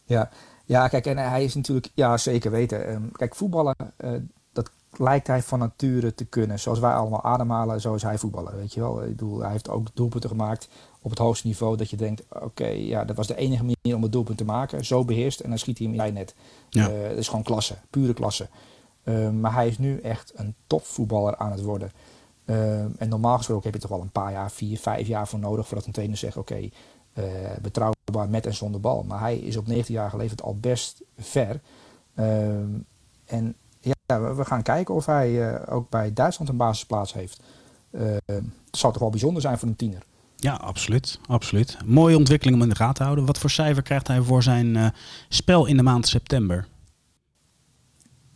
S2: Ja, ja kijk, en hij is natuurlijk, ja zeker weten. Um, kijk, voetballen, uh, dat lijkt hij van nature te kunnen. Zoals wij allemaal ademhalen, zo is hij voetballen. Weet je wel, ik bedoel, hij heeft ook doelpunten gemaakt op het hoogste niveau. Dat je denkt, oké, ja, dat was de enige manier om het doelpunt te maken. Zo beheerst en dan schiet hij hem in net. Ja. Uh, dat is gewoon klasse, pure klasse. Uh, maar hij is nu echt een topvoetballer aan het worden. Uh, en normaal gesproken heb je toch wel een paar jaar, vier, vijf jaar voor nodig voordat een trainer zegt: Oké, betrouwbaar met en zonder bal. Maar hij is op 19 jaar geleverd al best ver. En ja, we gaan kijken of hij ook bij Duitsland een basisplaats heeft. het zou toch wel bijzonder zijn voor een tiener.
S1: Ja, absoluut. absoluut. Mooie ontwikkeling om in de gaten te houden. Wat voor cijfer krijgt hij voor zijn spel in de maand september?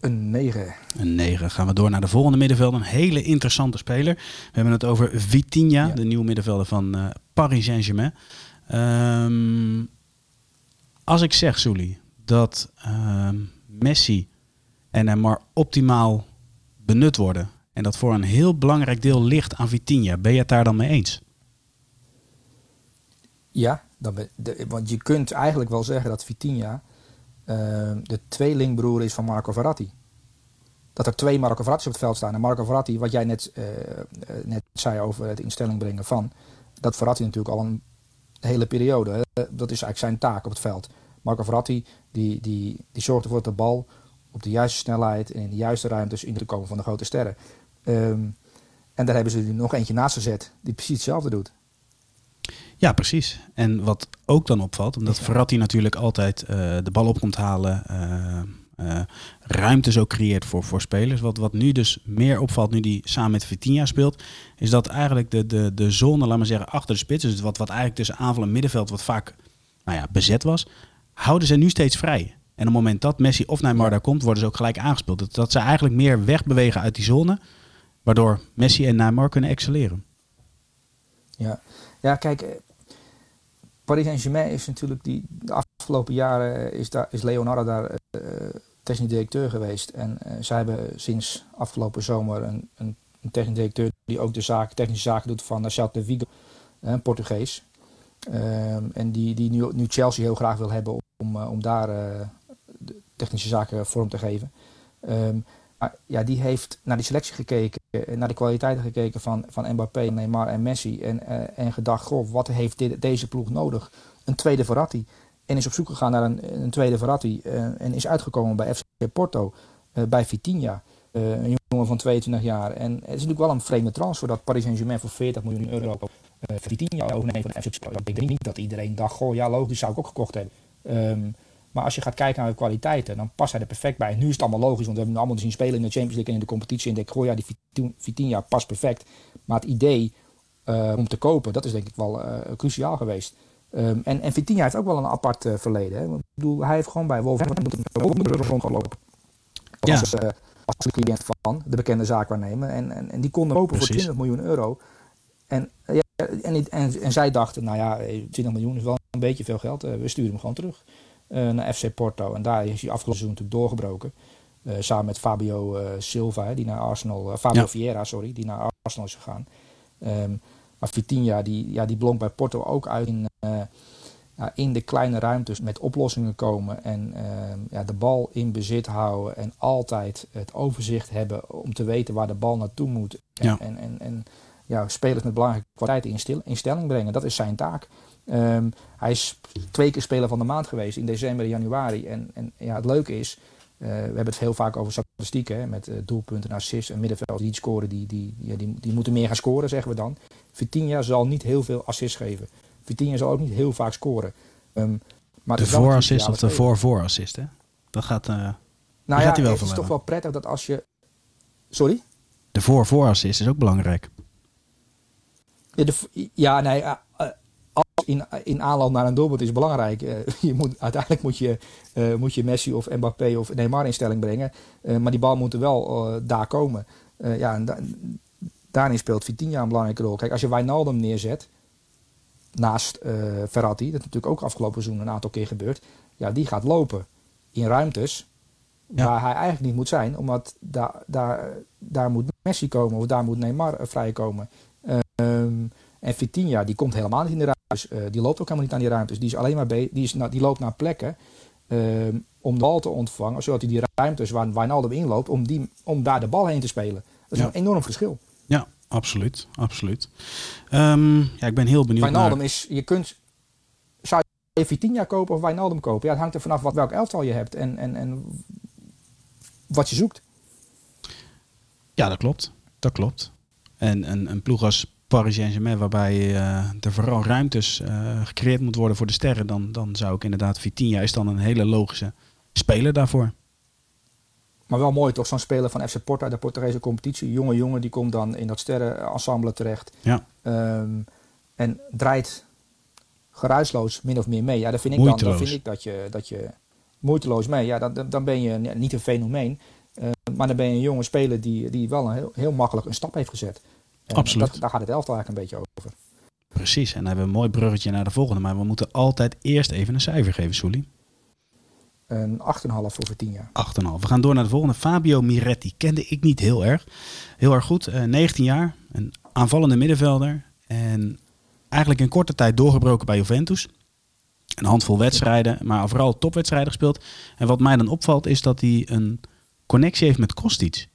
S2: Een 9.
S1: Een 9. Gaan we door naar de volgende middenvelder. Een hele interessante speler. We hebben het over Vitinha, ja. de nieuwe middenvelder van Paris Saint-Germain. Um, als ik zeg, Souli, dat um, Messi en Neymar optimaal benut worden... en dat voor een heel belangrijk deel ligt aan Vitinha, ben je het daar dan mee eens?
S2: Ja, dan de, want je kunt eigenlijk wel zeggen dat Vitinha uh, de tweelingbroer is van Marco Verratti. Dat er twee Marco Verratti's op het veld staan. En Marco Verratti, wat jij net, uh, net zei over het instelling brengen van... dat Verratti natuurlijk al een hele periode. Dat is eigenlijk zijn taak op het veld. Marco Verratti die, die, die zorgt ervoor dat de bal op de juiste snelheid en in de juiste ruimtes in te komen van de grote sterren. Um, en daar hebben ze er nog eentje naast gezet die precies hetzelfde doet.
S1: Ja, precies. En wat ook dan opvalt, omdat ja. Verratti natuurlijk altijd uh, de bal op komt halen, uh, uh, ruimte zo creëert voor, voor spelers. Wat, wat nu dus meer opvalt, nu die samen met Vitinha speelt, is dat eigenlijk de, de, de zone, laat maar zeggen, achter de spits, dus wat, wat eigenlijk tussen aanval en middenveld, wat vaak nou ja, bezet was, houden ze nu steeds vrij. En op het moment dat Messi of Neymar daar komt, worden ze ook gelijk aangespeeld. Dat, dat ze eigenlijk meer wegbewegen uit die zone, waardoor Messi en Neymar kunnen excelleren.
S2: Ja, ja kijk, Paris Saint-Germain is natuurlijk die de afgelopen jaren is, daar, is Leonardo daar uh, technisch directeur geweest. En uh, zij hebben sinds afgelopen zomer een, een, technisch directeur die ook de zaak, technische zaken doet van Celta Vigo, Portugees. Um, en die, die nu, nu, Chelsea heel graag wil hebben om, om daar de technische zaken vorm te geven. Um, maar ja, die heeft naar die selectie gekeken, naar de kwaliteiten gekeken van, van Mbappé, Neymar en Messi. En, uh, en gedacht, goh, wat heeft deze ploeg nodig? Een tweede Verratti. En is op zoek gegaan naar een, een tweede Verratti. en is uitgekomen bij FC Porto, bij Vitinha. een jongen van 22 jaar. En het is natuurlijk wel een vreemde transfer dat Paris Saint-Germain voor 40 miljoen euro voor die 10 jaar overnemen van FC Ik denk niet dat iedereen dacht, goh, ja logisch zou ik ook gekocht hebben. Um, maar als je gaat kijken naar de kwaliteiten, dan past hij er perfect bij. Nu is het allemaal logisch, want we hebben hem allemaal zien spelen in de Champions League en in de competitie. En denk, goh ja, die Vitinha past perfect. Maar het idee uh, om te kopen, dat is denk ik wel uh, cruciaal geweest. Um, en, en Vitinha heeft ook wel een apart uh, verleden. Hè? Ik bedoel, hij heeft gewoon bij Wolverhampton rondgelopen. Ja. Als, als cliënt van de bekende zaakwaarnemer. En, en, en die konden kopen Precies. voor 20 miljoen euro. En, ja, en, en, en, zij dachten, nou ja, 20 miljoen is wel een beetje veel geld. we sturen hem gewoon terug uh, naar FC Porto. En daar is hij afgelopen seizoen natuurlijk doorgebroken. Uh, samen met Fabio uh, Silva, die naar Arsenal, Fabio ja. Vieira, sorry, die naar Arsenal is gegaan. Um, maar Vitinha, die, ja, die blonk bij Porto ook uit in, ja, in de kleine ruimtes met oplossingen komen. En ehm, ja, de bal in bezit houden en altijd het overzicht hebben om te weten waar de bal naartoe moet. En,
S1: ja.
S2: en, en, en ja, spelers met belangrijke kwaliteiten in, stil, in stelling brengen. Dat is zijn taak. Um, hij is twee keer speler van de maand geweest, in december en januari. En, en ja, het leuke is, we hebben het heel vaak over statistieken, hè, met doelpunten, assists en middenveld die scoren, die, die, die, die moeten meer gaan scoren, zeggen we dan. Vitinha zal niet heel veel assists geven. Vitinha zal ook niet heel vaak scoren. Um,
S1: maar de voorassist of de voor-voorassist, hè? Dat gaat, uh, nou
S2: ja, gaat hij wel het is toch wel prettig dat als je... Sorry?
S1: De voor-voorassist is ook belangrijk.
S2: Ja, de, ja nee, in, in aanloop naar een doelpunt is belangrijk. Uh, je moet, uiteindelijk moet je, uh, moet je Messi of Mbappé of Neymar in stelling brengen. Uh, maar die bal moet er wel daar komen. ja, en da daarin speelt Vitinha een belangrijke rol. Kijk, als je Wijnaldum neerzet naast Ferrati, dat is natuurlijk ook afgelopen seizoen een aantal keer gebeurd. Ja, die gaat lopen in ruimtes waar hij eigenlijk niet moet zijn. Omdat daar, daar, daar moet Messi komen of daar moet Neymar vrijkomen. Um, en Vitinha, die komt helemaal niet in de ruimtes. Uh, die loopt ook helemaal niet aan die ruimtes. Die, is alleen maar die, is, die loopt naar plekken uh, om de bal te ontvangen. Zodat hij die ruimtes waar Wijnaldum inloopt, om, die, om daar de bal heen te spelen. Dat is een enorm verschil.
S1: Ja, absoluut. absoluut. Um, ja, ik ben heel benieuwd
S2: Wijnaldum naar... is, je kunt... Zou je Vitinha kopen of Wijnaldum kopen? Ja, het hangt er vanaf wat, welk elftal je hebt en, en, en wat je zoekt.
S1: Ja, dat klopt. Dat klopt. En een, een ploeg als Paris Saint-Germain, waarbij uh, er vooral ruimtes uh, gecreëerd moet worden voor de sterren, dan, dan zou ik inderdaad Vitinha is dan een hele logische speler daarvoor.
S2: Maar wel mooi toch, zo'n speler van FC Porto, de Portugese competitie. Jonge jongen, die komt dan in dat sterrenensemble terecht.
S1: Ja.
S2: Um, en draait geruisloos min of meer mee. Ja, dan vind ik, dan, dan vind ik dat je, dat je moeiteloos mee. Ja, dan, dan ben je niet een fenomeen. Uh, maar dan ben je een jonge speler die, die wel een heel, heel makkelijk een stap heeft gezet.
S1: Absoluut.
S2: Dat, daar gaat het elftal eigenlijk een beetje over.
S1: Precies, en dan hebben we een mooi bruggetje naar de volgende. Maar we moeten altijd eerst even een cijfer geven, Soelie.
S2: Een 8,5 voor 10 jaar.
S1: 8,5. We gaan door naar de volgende. Fabio Miretti kende ik niet heel erg. Heel erg goed. Uh, eh, 19 jaar. Een aanvallende middenvelder. En eigenlijk in korte tijd doorgebroken bij Juventus. Een handvol wedstrijden, maar vooral topwedstrijden gespeeld. En wat mij dan opvalt is dat hij een connectie heeft met Kostic.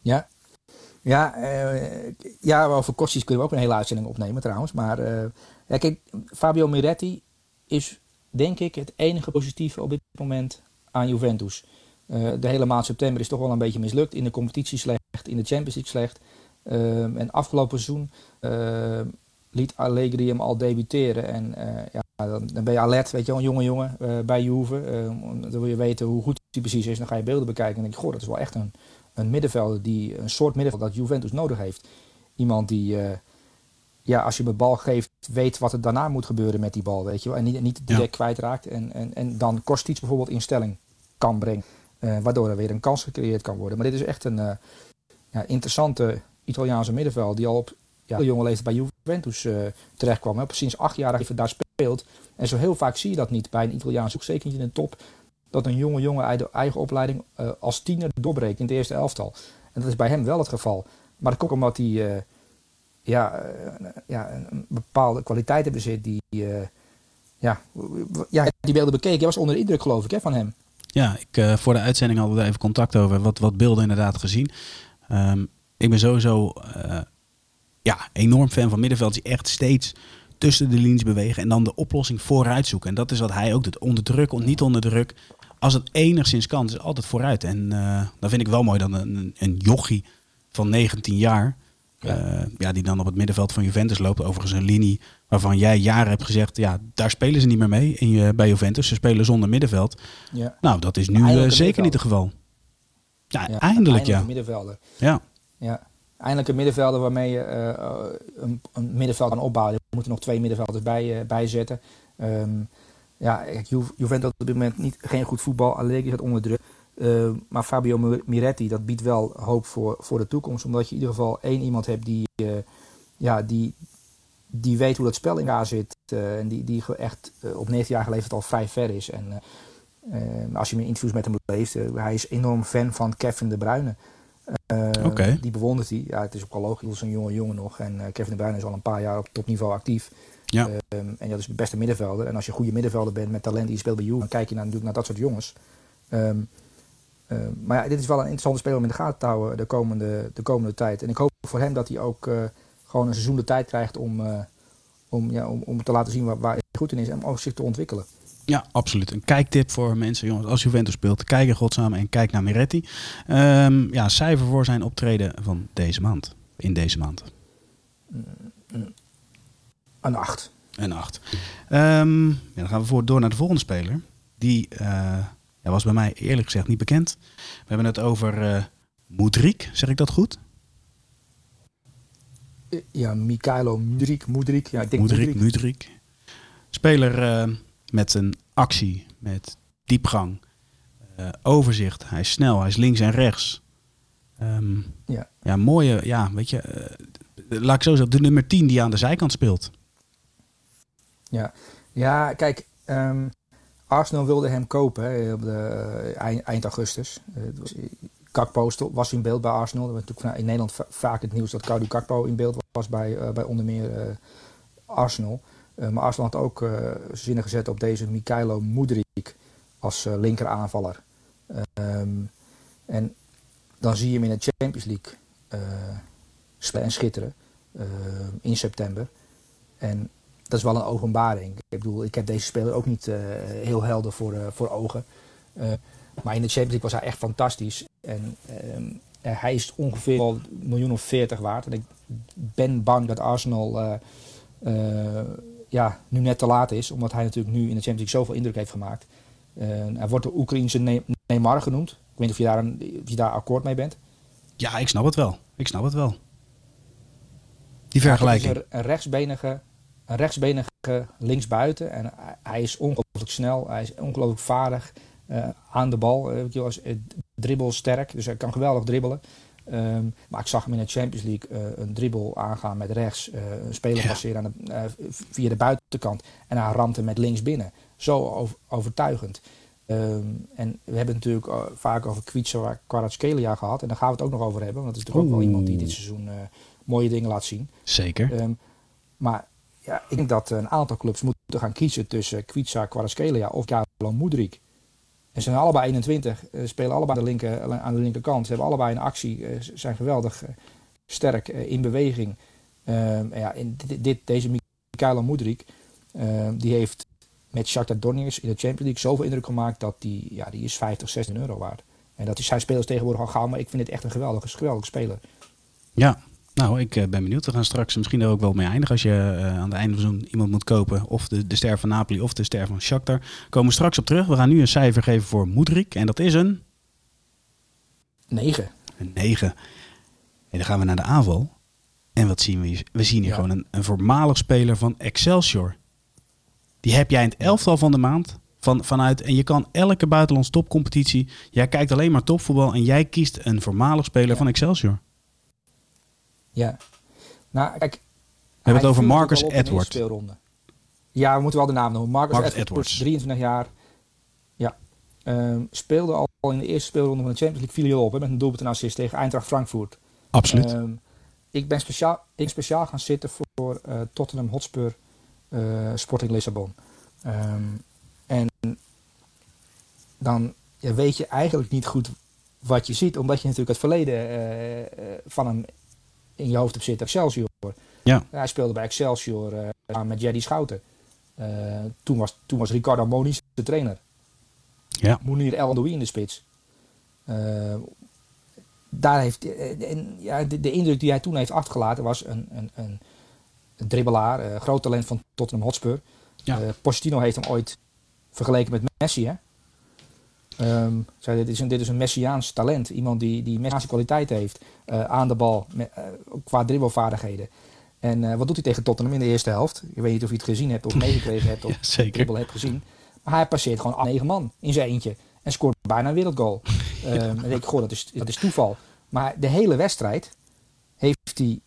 S2: Ja, ja, uh, ja, over Kostis kunnen we ook een hele uitzending opnemen trouwens. Maar uh, ja, kijk, Fabio Miretti is denk ik het enige positieve op dit moment aan Juventus. Uh, de hele maand september is toch wel een beetje mislukt. In de competitie slecht, in de Champions League slecht. en afgelopen seizoen liet Allegri hem al debuteren. En ja, dan, dan, ben je alert, weet je wel, een jonge jongen bij Juve. dan wil je weten hoe goed hij precies is. Dan ga je beelden bekijken en denk je, goh, dat is wel echt een een middenvelder die een soort middenvelder dat Juventus nodig heeft. Iemand die, uh, ja, als je hem de bal geeft, weet wat er daarna moet gebeuren met die bal, weet je wel. En niet, niet direct ja. kwijtraakt. En, en, en dan iets bijvoorbeeld in stelling kan brengen. Uh, waardoor er weer een kans gecreëerd kan worden. Maar dit is echt een uh, ja, interessante Italiaanse middenvelder die al op ja, jonge leeftijd bij Juventus terecht kwam. Hè. Sinds acht jaar even daar speelt. En zo heel vaak zie je dat niet bij een Italiaans, ook zeker in de top dat een jonge jongen uit de eigen opleiding uh, als tiener doorbreekt in het eerste elftal. En dat is bij hem wel het geval. Maar dat komt omdat hij uh, ja, uh, ja, een bepaalde kwaliteiten bezit die, ja, ja, die beelden bekeken. Hij was onder de indruk geloof ik hè, van hem.
S1: Ja, ik, voor de uitzending hadden we even contact over wat, wat beelden inderdaad gezien. Um, ik ben sowieso ja, enorm fan van middenvelders die echt steeds tussen de linies bewegen en dan de oplossing vooruit zoeken. En dat is wat hij ook doet. Onder druk, niet onder druk als het enigszins kan, is altijd vooruit. En uh, dan vind ik wel mooi dat een, een jochie van 19 jaar, ja. Uh, ja. die dan op het middenveld van Juventus loopt, overigens een linie waarvan jij jaren hebt gezegd, ja, daar spelen ze niet meer mee in je, bij Juventus. Ze spelen zonder middenveld. Ja. Nou, dat is nu uh, zeker niet het geval. Ja, ja eindelijk, ja.
S2: middenvelder.
S1: Ja.
S2: ja. Eindelijk een middenvelder waarmee je een, een, middenveld kan opbouwen. Er moeten nog twee middenvelders bij, bijzetten. Um, ja, Juventus op dit moment niet, geen goed voetbal. Allegri het onder druk. Uh, maar Fabio Miretti, dat biedt wel hoop voor, voor de toekomst. Omdat je in ieder geval één iemand hebt die, uh, ja, die, die weet hoe dat spel in elkaar zit. Uh, en die, die echt op 19 jaar leeftijd al vrij ver is. En als je in interviews met hem leest, hij is enorm fan van Kevin de Bruyne.
S1: Okay.
S2: Die bewondert hij. Ja, het is ook al logisch, een jonge jongen nog. En Kevin de Bruyne is al een paar jaar op topniveau actief.
S1: Ja.
S2: Um, en dat is de beste middenvelder. En als je een goede middenvelder bent met talent die je speelt bij Juve, dan kijk je naar, natuurlijk naar dat soort jongens. Um, um, maar ja, dit is wel een interessante speler om in de gaten te houden de komende, de komende tijd. En ik hoop voor hem dat hij ook uh, gewoon een seizoen de tijd krijgt om, uh, om, ja, om, om te laten zien waar, waar hij goed in is en om zich te ontwikkelen.
S1: Ja, absoluut. Een kijktip voor mensen, jongens. Als Juventus speelt, kijk in godsnaam en kijk naar Miretti. Um, ja, cijfer voor zijn optreden van deze maand. In deze maand.
S2: Een 8.
S1: Een 8. Um, ja, dan gaan we voor, door naar de volgende speler. Die uh, ja, was bij mij eerlijk gezegd niet bekend. We hebben het over uh, Moedrik, zeg ik dat goed?
S2: Ja, Mikhailo Mudrik. Mudrik, ja, ik denk
S1: Mudrik. Mudrik. Speler uh, met een actie, met diepgang, uh, overzicht. Hij is snel, hij is links en rechts. Um, ja. ja, mooie, ja, weet je, uh, laat ik zo zeggen, de nummer 10 die aan de zijkant speelt.
S2: Ja, ja kijk, um, Arsenal wilde hem kopen op de, eind, eind augustus. Was, Kakpo was in beeld bij Arsenal. We hebben natuurlijk in Nederland vaak het nieuws dat Cody Kakpo in beeld was bij, uh, bij onder meer Arsenal. Uh, maar Arsenal had ook uh, zinnen gezet op deze Mikhailo Mudrik als uh, linker aanvaller. Um, en dan zie je hem in de Champions League en schitteren in september. En dat is wel een openbaring. Ik bedoel, ik heb deze speler ook niet heel helder voor, voor ogen. maar in de Champions League was hij echt fantastisch. En um, hij is ongeveer een miljoen of veertig waard. En ik ben bang dat Arsenal ja, nu net te laat is. Omdat hij natuurlijk nu in de Champions League zoveel indruk heeft gemaakt. Hij wordt de Oekraïnse Neymar genoemd. Ik weet niet of je, daar een, of je daar akkoord mee bent.
S1: Ja, ik snap het wel. Ik snap het wel. Die vergelijking.
S2: Ja, een, rechtsbenige, een rechtsbenige linksbuiten. En hij is ongelooflijk snel. Hij is ongelooflijk vaardig. Uh, aan de bal. Uh, als, uh, dribbel sterk. Dus hij kan geweldig dribbelen. Um, maar ik zag hem in de Champions League uh, een dribbel aangaan met rechts, uh, een speler ja. passeren aan de, via de buitenkant en hij ramte met links binnen. Zo over, overtuigend. Um, en we hebben het natuurlijk vaak over Kwiatska Kvaratskhelia gehad en daar gaan we het ook nog over hebben, want dat is natuurlijk ook wel iemand die dit seizoen mooie dingen laat zien.
S1: Zeker.
S2: Um, maar ja, ik denk dat een aantal clubs moeten gaan kiezen tussen Kwiatska Kvaratskhelia of Karlo Moedrik. En ze zijn allebei 21, uh, spelen allebei aan de, linker, aan de linkerkant. Ze hebben allebei een actie, zijn geweldig sterk in beweging. Ehm, ja, in dit, dit, deze Mikhailo Mudrik, ehm, die heeft met Shakhtar Donetsk in de Champions League zoveel indruk gemaakt dat die, ja, die is 50, 16 euro waard. En dat is, zijn spelers tegenwoordig al gauw, maar ik vind het echt een geweldige, geweldige speler.
S1: Ja, nou, ik ben benieuwd. We gaan straks misschien er ook wel mee eindigen. Als je uh, aan het einde van seizoen iemand moet kopen. Of de, de ster van Napoli of de ster van Shakhtar. Komen we straks op terug. We gaan nu een cijfer geven voor Moedrik. En dat is een...
S2: 9.
S1: Een 9. En dan gaan we naar de aanval. En wat zien we hier? We zien hier ja. gewoon een, een voormalig speler van Excelsior. Die heb jij in het elftal van de maand. Van, vanuit, en je kan elke buitenlandse topcompetitie. Jij kijkt alleen maar topvoetbal. En jij kiest een voormalig speler ja. van Excelsior.
S2: Ja. Nou, kijk.
S1: We hebben het over Marcus Edwards.
S2: Ja, we moeten wel de naam noemen. Marcus, Marcus Edwards, Edwards, 23 jaar. Ja. Um, speelde al in de eerste speelronde van de Champions League viel op hè, met een doelpunt en assist tegen Eintracht Frankfurt.
S1: Absoluut.
S2: Um, ik ben speciaal, ik speciaal gaan zitten voor uh, Tottenham Hotspur uh, Sporting Lissabon. Um, en dan ja, weet je eigenlijk niet goed wat je ziet, omdat je natuurlijk het verleden uh, van hem in je hoofd op zit, Excelsior.
S1: Ja.
S2: Hij speelde bij Excelsior uh, met Jerry Schouten. Uh, toen, was, toen was Ricardo Moniz de trainer.
S1: Ja.
S2: Mounir El Andoui in de spits. Uh, daar heeft, en, ja, de, de, indruk die hij toen heeft achtergelaten was een, een, een, een dribbelaar, groot talent van Tottenham Hotspur.
S1: Ja.
S2: Pochettino heeft hem ooit vergeleken met Messi. Hè? Um, zei, dit, is een, dit is een Messiaans talent. Iemand die, die Messiaanse kwaliteit heeft uh, aan de bal, uh, qua dribbelvaardigheden. En uh, wat doet hij tegen Tottenham in de eerste helft? Ik weet niet of je het gezien hebt of meegekregen hebt of
S1: ja, zeker.
S2: dribbel hebt gezien. Maar hij passeert gewoon negen man in zijn eentje. En scoort bijna een wereldgoal. um, en denk ik, goh, dat is, dat is toeval. Maar de hele wedstrijd heeft hij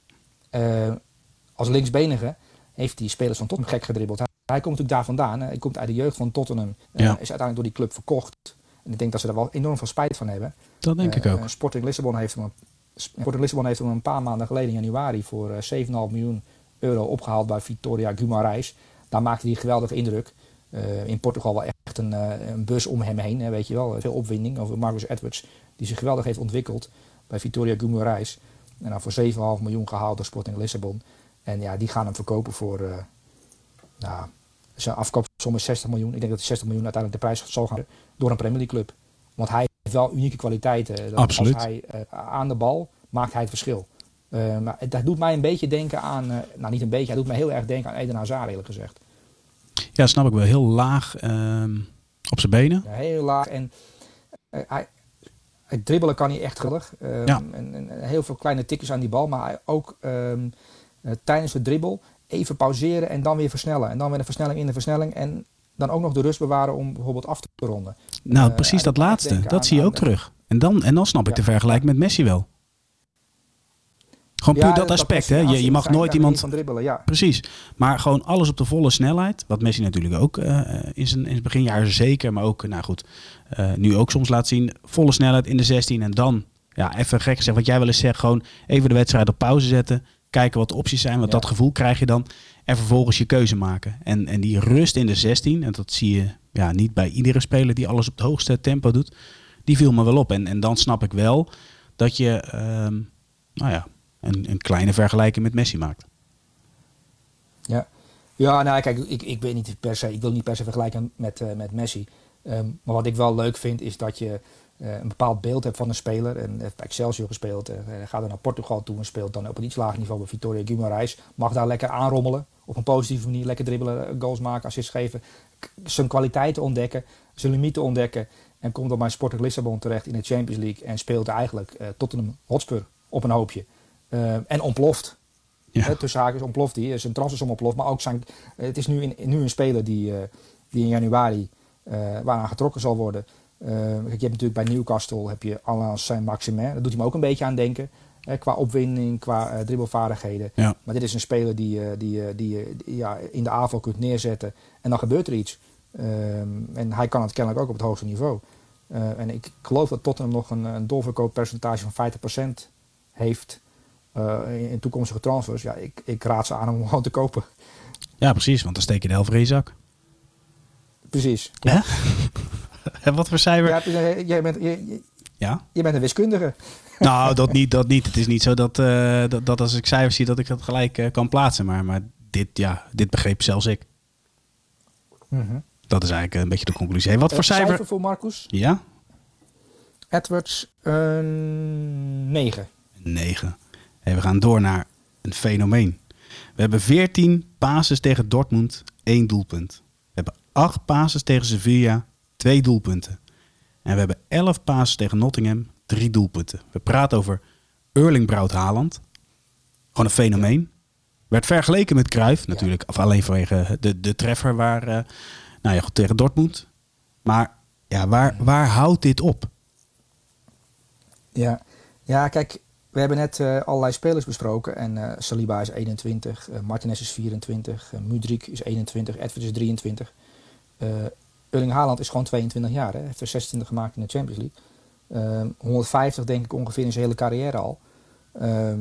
S2: als linksbenige heeft die spelers van Tottenham gek gedribbeld. Hij, hij komt natuurlijk daar vandaan. Hij komt uit de jeugd van Tottenham.
S1: Ja.
S2: Is uiteindelijk door die club verkocht. En ik denk dat ze er wel enorm veel spijt van hebben.
S1: Dat denk ik ook.
S2: Uh, Sporting Lissabon heeft hem, Sporting Lissabon heeft hem een paar maanden geleden in januari voor uh, 7,5 miljoen euro opgehaald bij Vitoria Guimarães. Daar maakte hij een geweldige indruk. Uh, in Portugal wel echt een, uh, een bus om hem heen, hè, weet je wel. Veel opwinding over Marcus Edwards, die zich geweldig heeft ontwikkeld bij Vitoria Guimarães. En dan voor 7,5 miljoen gehaald door Sporting Lissabon. En ja, die gaan hem verkopen voor, nou, zijn afkoop som is 60 miljoen. Ik denk dat die 60 miljoen uiteindelijk de prijs zal gaan door een Premier League club. Want hij heeft wel unieke kwaliteiten.
S1: Absoluut.
S2: Als hij uh, aan de bal maakt hij het verschil. Uh, maar dat doet mij een beetje denken aan, uh, nou niet een beetje, hij doet mij heel erg denken aan Eden Hazard eerlijk gezegd.
S1: Ja, snap ik wel. Heel laag ehm, op zijn benen.
S2: Ja, heel laag en hij, het dribbelen kan hij echt geweldig. Um,
S1: Ja.
S2: en, en heel veel kleine tikjes aan die bal, maar hij ook um, tijdens de dribbel even pauzeren en dan weer versnellen. En dan weer een versnelling in de versnelling. En dan ook nog de rust bewaren om bijvoorbeeld af te ronden.
S1: Nou,
S2: Uh,
S1: precies dat laatste. Dat
S2: aan-
S1: zie je ook terug. En dan, en dan snap ik de vergelijking met Messi wel. Gewoon puur dat aspect. Hè? Je, je mag nooit iemand...
S2: van dribbelen, ja.
S1: Precies. Maar gewoon alles op de volle snelheid. Wat Messi natuurlijk ook eh, in, zijn, in zijn beginjaren zeker. Maar ook, nou goed, eh, nu ook soms laat zien. Volle snelheid in de 16. En dan, ja, even gek gezegd. Wat jij wel eens zegt. Gewoon even de wedstrijd op pauze zetten. Kijken wat de opties zijn. Want
S2: Ja.
S1: dat gevoel krijg je dan. En vervolgens je keuze maken. En, en die rust in de 16. En dat zie je ja, niet bij iedere speler die alles op het hoogste tempo doet. Die viel me wel op. En, en dan snap ik wel dat je, ehm, nou ja, een, een kleine vergelijking met Messi maakt.
S2: Ja, ja nou kijk, ik, ik, ben niet per se, ik wil niet per se vergelijken met, eh, met Messi. Ehm, maar wat ik wel leuk vind is dat je een bepaald beeld hebt van een speler. En heeft bij Excelsior gespeeld, eh, gaat er naar Portugal toe en speelt dan op een iets lager niveau bij Vitoria Guimarães. Mag daar lekker aanrommelen, op een positieve manier lekker dribbelen, eh, goals maken, assists geven. Zijn kwaliteiten ontdekken, zijn limieten ontdekken. En komt dan bij Sporting Lissabon terecht in de Champions League. En speelt eigenlijk eh, Tottenham Hotspur op een hoopje. Eh, en ontploft.
S1: Ja.
S2: Hè, tussen haakjes ontploft hij. Zijn transfersom ontploft. Maar ook zijn, het is nu, in, nu een speler die, eh, die in januari eh, waaraan getrokken zal worden. Eh, kijk, je hebt natuurlijk bij Newcastle heb je Alain Saint-Maximin. Dat doet hij me ook een beetje aan denken. Hè, qua opwinding, qua eh dribbelvaardigheden.
S1: Ja.
S2: Maar dit is een speler die, eh, die, eh, die, je die, ja, in de aanval kunt neerzetten. En dan gebeurt er iets. Ehm, en hij kan het kennelijk ook op het hoogste niveau. En ik geloof dat Tottenham nog een, een doorverkooppercentage van 50% heeft in, in toekomstige transfers. Ja, ik, ik raad ze aan om hem gewoon te kopen.
S1: Ja, precies, want dan steek je de helft in je zak.
S2: Precies.
S1: Hè? En wat voor cijfer?
S2: Ja,
S1: Ja.
S2: jij, bent, je, je bent een wiskundige.
S1: Nou, dat niet, dat niet. Het is niet zo dat, eh, dat, dat als ik cijfers zie dat ik dat gelijk eh, kan plaatsen. Maar, maar dit, ja, dit begreep zelfs ik. Dat is eigenlijk een beetje de conclusie. Hey, wat voor
S2: Eh,
S1: cijfer?
S2: voor Marcus?
S1: Ja?
S2: Edwards, een 9.
S1: 9. Hey, we gaan door naar een fenomeen. We hebben 14 passes tegen Dortmund, 1 doelpunt. We hebben 8 passes tegen Sevilla, 2 doelpunten. En we hebben 11 passes tegen Nottingham, 3 doelpunten. We praten over Erling Braut Haaland. Gewoon een fenomeen. Werd vergeleken met Cruijff natuurlijk. Of alleen vanwege de, de treffer waar, eh, nou ja, goed, tegen Dortmund. Maar ja, waar, waar houdt dit op?
S2: Ja. ja, kijk, we hebben net eh, allerlei spelers besproken. En eh, Saliba is 21, eh, Martinez is 24, eh, Mudrik is 21, Edwards is 23. Erling Haaland is gewoon 22 jaar. Hij heeft er 26 gemaakt in de Champions League. Ehm, 150 denk ik ongeveer in zijn hele carrière al. Ehm,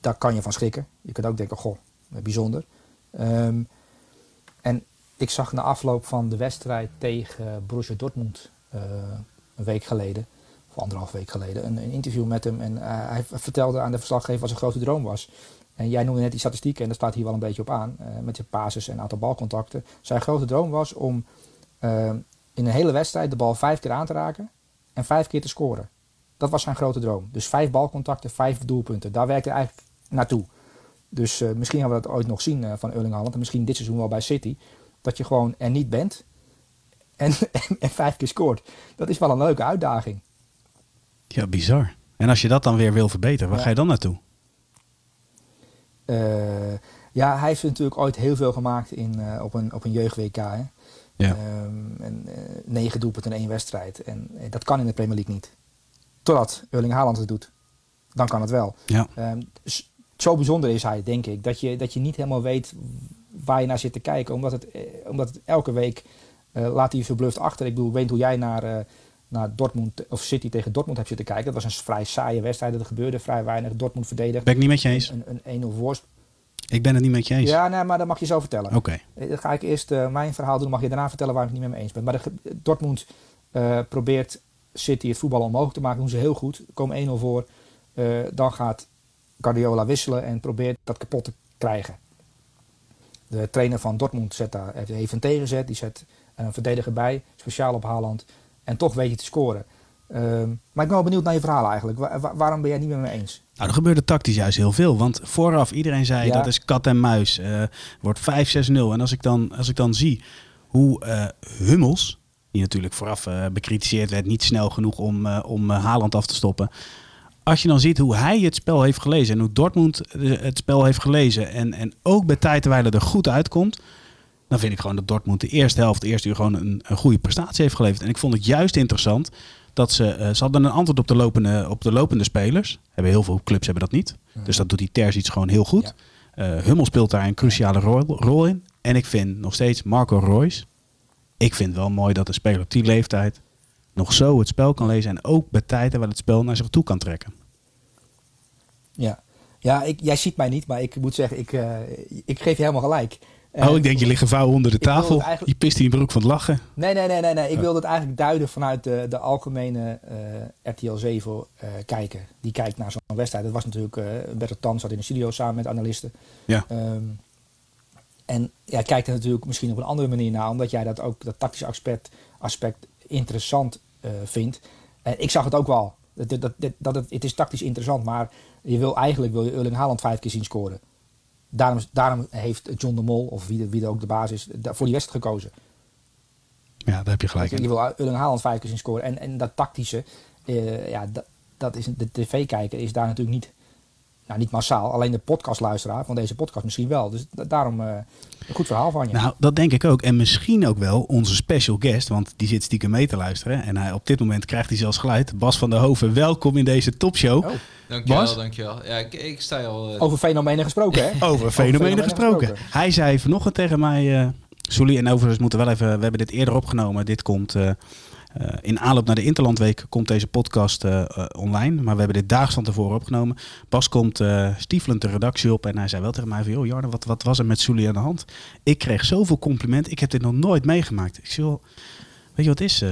S2: daar kan je van schrikken. Je kunt ook denken, goh, bijzonder. Ehm, en ik zag na afloop van de wedstrijd tegen Borussia Dortmund eh, een week geleden, of anderhalf week geleden, een, een interview met hem. En eh, hij vertelde aan de verslaggever wat zijn grote droom was. En jij noemde net die statistieken, en daar staat hier wel een beetje op aan, eh, met je basis en aantal balcontacten. Zijn grote droom was om eh, in een hele wedstrijd de bal vijf keer aan te raken en vijf keer te scoren. Dat was zijn grote droom. Dus vijf balcontacten, vijf doelpunten. Daar werkte hij eigenlijk naartoe. Dus eh, misschien gaan we dat ooit nog zien eh, van Erling Haaland. En misschien dit seizoen wel bij City. Dat je gewoon er niet bent en, en, en vijf keer scoort. Dat is wel een leuke uitdaging.
S1: Ja, bizar. En als je dat dan weer wil verbeteren, waar
S2: Ja.
S1: ga je dan naartoe?
S2: Eh, ja, hij heeft natuurlijk ooit heel veel gemaakt in, op een, op een jeugd-WK. Hè?
S1: Ja.
S2: Ehm, en, eh, negen doelpunten in één wedstrijd. En eh, dat kan in de Premier League niet. Totdat Erling Haaland het doet. Dan kan het wel.
S1: Ja.
S2: Ehm, zo bijzonder is hij, denk ik. Dat je, dat je niet helemaal weet waar je naar zit te kijken. Omdat het, eh, omdat het elke week eh, laat hij je verbluft achter. Ik bedoel, weet hoe jij naar, eh, naar Dortmund of City tegen Dortmund hebt zitten kijken. Dat was een vrij saaie wedstrijd. Er gebeurde vrij weinig. Dortmund verdedigd.
S1: Ben ik niet met je eens?
S2: Een, een 1-0 voorsprong.
S1: Ik ben het niet met je eens.
S2: Ja, nee, maar dat mag je zo vertellen.
S1: Oké.
S2: Eh, Dan ga ik eerst eh, mijn verhaal doen. Dan mag je daarna vertellen waar ik het niet mee eens ben. Maar de, Dortmund eh, probeert City het voetbal omhoog te maken. doen ze heel goed. Komen 1-0 voor. Dan gaat Guardiola wisselen en probeert dat kapot te krijgen. De trainer van Dortmund zet daar, heeft een tegenzet. Die zet een verdediger bij, speciaal op Haaland. En toch weet je te scoren. Ehm, maar ik ben wel benieuwd naar je verhaal eigenlijk. waarom ben jij niet met me eens?
S1: Nou, er gebeurde tactisch juist heel veel. Want vooraf iedereen zei dat is kat en muis. Uh, wordt 5-6-0. En als ik, dan, als ik dan zie hoe uh, Hummels, die natuurlijk vooraf uh, bekritiseerd werd, niet snel genoeg om, om Haaland af te stoppen. Als je dan ziet hoe hij het spel heeft gelezen en hoe Dortmund het spel heeft gelezen en, en ook bij tijd terwijl er goed uitkomt, dan vind ik gewoon dat Dortmund de eerste helft, de eerste uur gewoon een, een goede prestatie heeft geleverd. En ik vond het juist interessant dat ze, uh, ze hadden een antwoord op de lopende, op de lopende spelers. Hebben heel veel clubs hebben dat niet. Dus dat doet die Terzic gewoon heel goed. Ja. Uh, Hummel speelt daar een cruciale rol, rol, in. En ik vind nog steeds Marco Royce. Ik vind wel mooi dat een speler op die leeftijd nog zo het spel kan lezen. En ook bij tijden waar het spel naar zich toe kan trekken.
S2: Ja, ja ik, jij ziet mij niet, maar ik moet zeggen, ik, uh, ik geef je helemaal gelijk
S1: oh, ik denk je ligt gevouwen onder de tafel. Je pist in je broek van het lachen.
S2: Nee, nee, nee, nee. nee. Ik wilde het eigenlijk duiden vanuit de, de algemene uh, RTL 7 uh, kijker. Die kijkt naar zo'n wedstrijd. Dat was natuurlijk, uh, Bert Tan zat in de studio samen met analisten.
S1: Ja. Um,
S2: en jij kijkt er natuurlijk misschien op een andere manier naar, omdat jij dat ook, dat tactische aspect, aspect interessant uh, vindt. Ik zag het ook wel. Dat, dat, dat, dat het, het is tactisch interessant, maar je wil eigenlijk wil je Erling Haaland vijf keer zien scoren. Daarom, daarom heeft John de Mol, of wie, wie er ook de baas is, voor die wedstrijd gekozen.
S1: Ja, daar heb je gelijk
S2: in. Je wil Erling Haaland vijf keer zien scoren. En, en dat tactische, uh, ja, dat, dat is, de tv-kijker is daar natuurlijk niet, nou, niet massaal. Alleen de podcastluisteraar van deze podcast misschien wel. Dus daarom uh, een goed verhaal van je.
S1: Nou, dat denk ik ook. En misschien ook wel onze special guest, want die zit stiekem mee te luisteren. En hij, op dit moment krijgt hij zelfs geluid. Bas van der Hoven, welkom in deze topshow. Oh.
S3: Dankjewel, Bas? dankjewel. Ja, ik, ik sta al...
S2: Uh... Over fenomenen gesproken, hè?
S1: over fenomenen gesproken. Hij zei vanochtend tegen mij... Uh, Soelie, en overigens moeten we wel even... We hebben dit eerder opgenomen. Dit komt... Uh, in aanloop naar de Interlandweek komt deze podcast uh, uh, online. Maar we hebben dit daags van tevoren opgenomen. Bas komt uh, stiefelend de redactie op en hij zei wel tegen mij van... joh Jarno, wat, wat was er met Soelie aan de hand? Ik kreeg zoveel complimenten. Ik heb dit nog nooit meegemaakt. Ik zei, weet je wat is,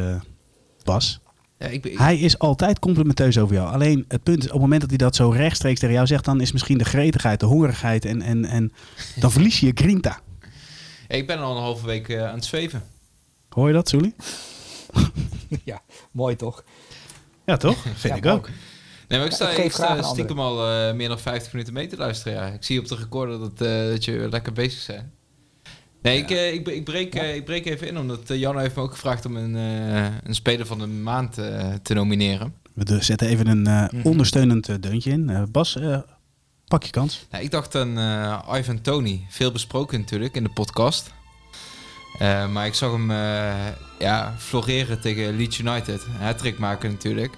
S1: Bas? Ja, ik, Hij is altijd complimenteus over jou. Alleen het punt is, op het moment dat hij dat zo rechtstreeks tegen jou zegt, dan is misschien de gretigheid, de hongerigheid en, en, en dan verlies je je grinta.
S3: Ja, ik ben al een halve week aan het zweven.
S1: Hoor je dat, Sully?
S2: ja, mooi toch?
S1: Ja, toch? Vind ik ook.
S3: Nee, maar ik sta, ik sta stiekem al uh, meer dan 50 minuten mee te luisteren. Ja. Ik zie op de recorder dat, uh, dat je lekker bezig bent. Nee, ik, uh, ik, ik, breek, uh, ik breek even in, omdat uh, Jan heeft me ook gevraagd om een, een speler van de maand te nomineren.
S1: We zetten even een mm ondersteunend deuntje in. Bas, pak je kans.
S3: Nou, ik dacht aan Ivan Tony, veel besproken natuurlijk in de podcast. Maar ik zag hem ja, floreren tegen Leeds United. Hat-trick maken natuurlijk.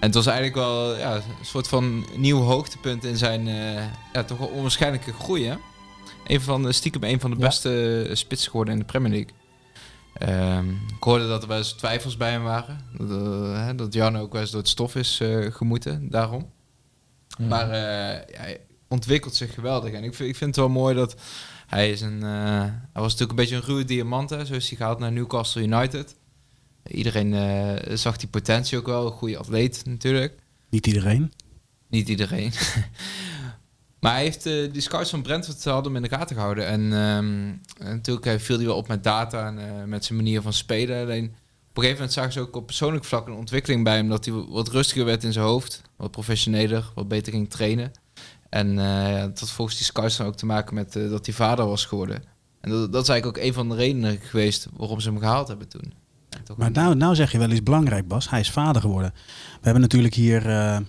S3: En het was eigenlijk wel ja, een soort van nieuw hoogtepunt in zijn ja, toch wel onwaarschijnlijke groei. Hè? een van, stiekem een van de beste ja. spitsen geworden in de Premier League. Um, ik hoorde dat er wel eens twijfels bij hem waren. Dat, uh, dat Jan ook wel eens door het stof is uh, gemoeten, daarom. Maar uh, ja, hij ontwikkelt zich geweldig. En ik vind, ik vind het wel mooi dat hij is een... hij was natuurlijk een beetje een ruwe diamant, hè. Zo is hij gehaald naar Newcastle United. Iedereen zag die potentie ook wel. Een goede atleet natuurlijk.
S1: Niet iedereen?
S3: Niet iedereen. Maar hij heeft uh, die scouts van Brentford hadden hem in de gaten gehouden. En, um, en natuurlijk viel hij wel op met data en met zijn manier van spelen. Alleen op een gegeven moment zagen ze ook op persoonlijk vlak een ontwikkeling bij hem. Dat hij wat rustiger werd in zijn hoofd. Wat professioneler, wat beter ging trainen. En uh, dat had volgens die scouts dan ook te maken met dat hij vader was geworden. En dat, dat is eigenlijk ook een van de redenen geweest waarom ze hem gehaald hebben toen.
S1: Maar nou, nou zeg je wel iets belangrijk, Bas. Hij is vader geworden. We hebben natuurlijk hier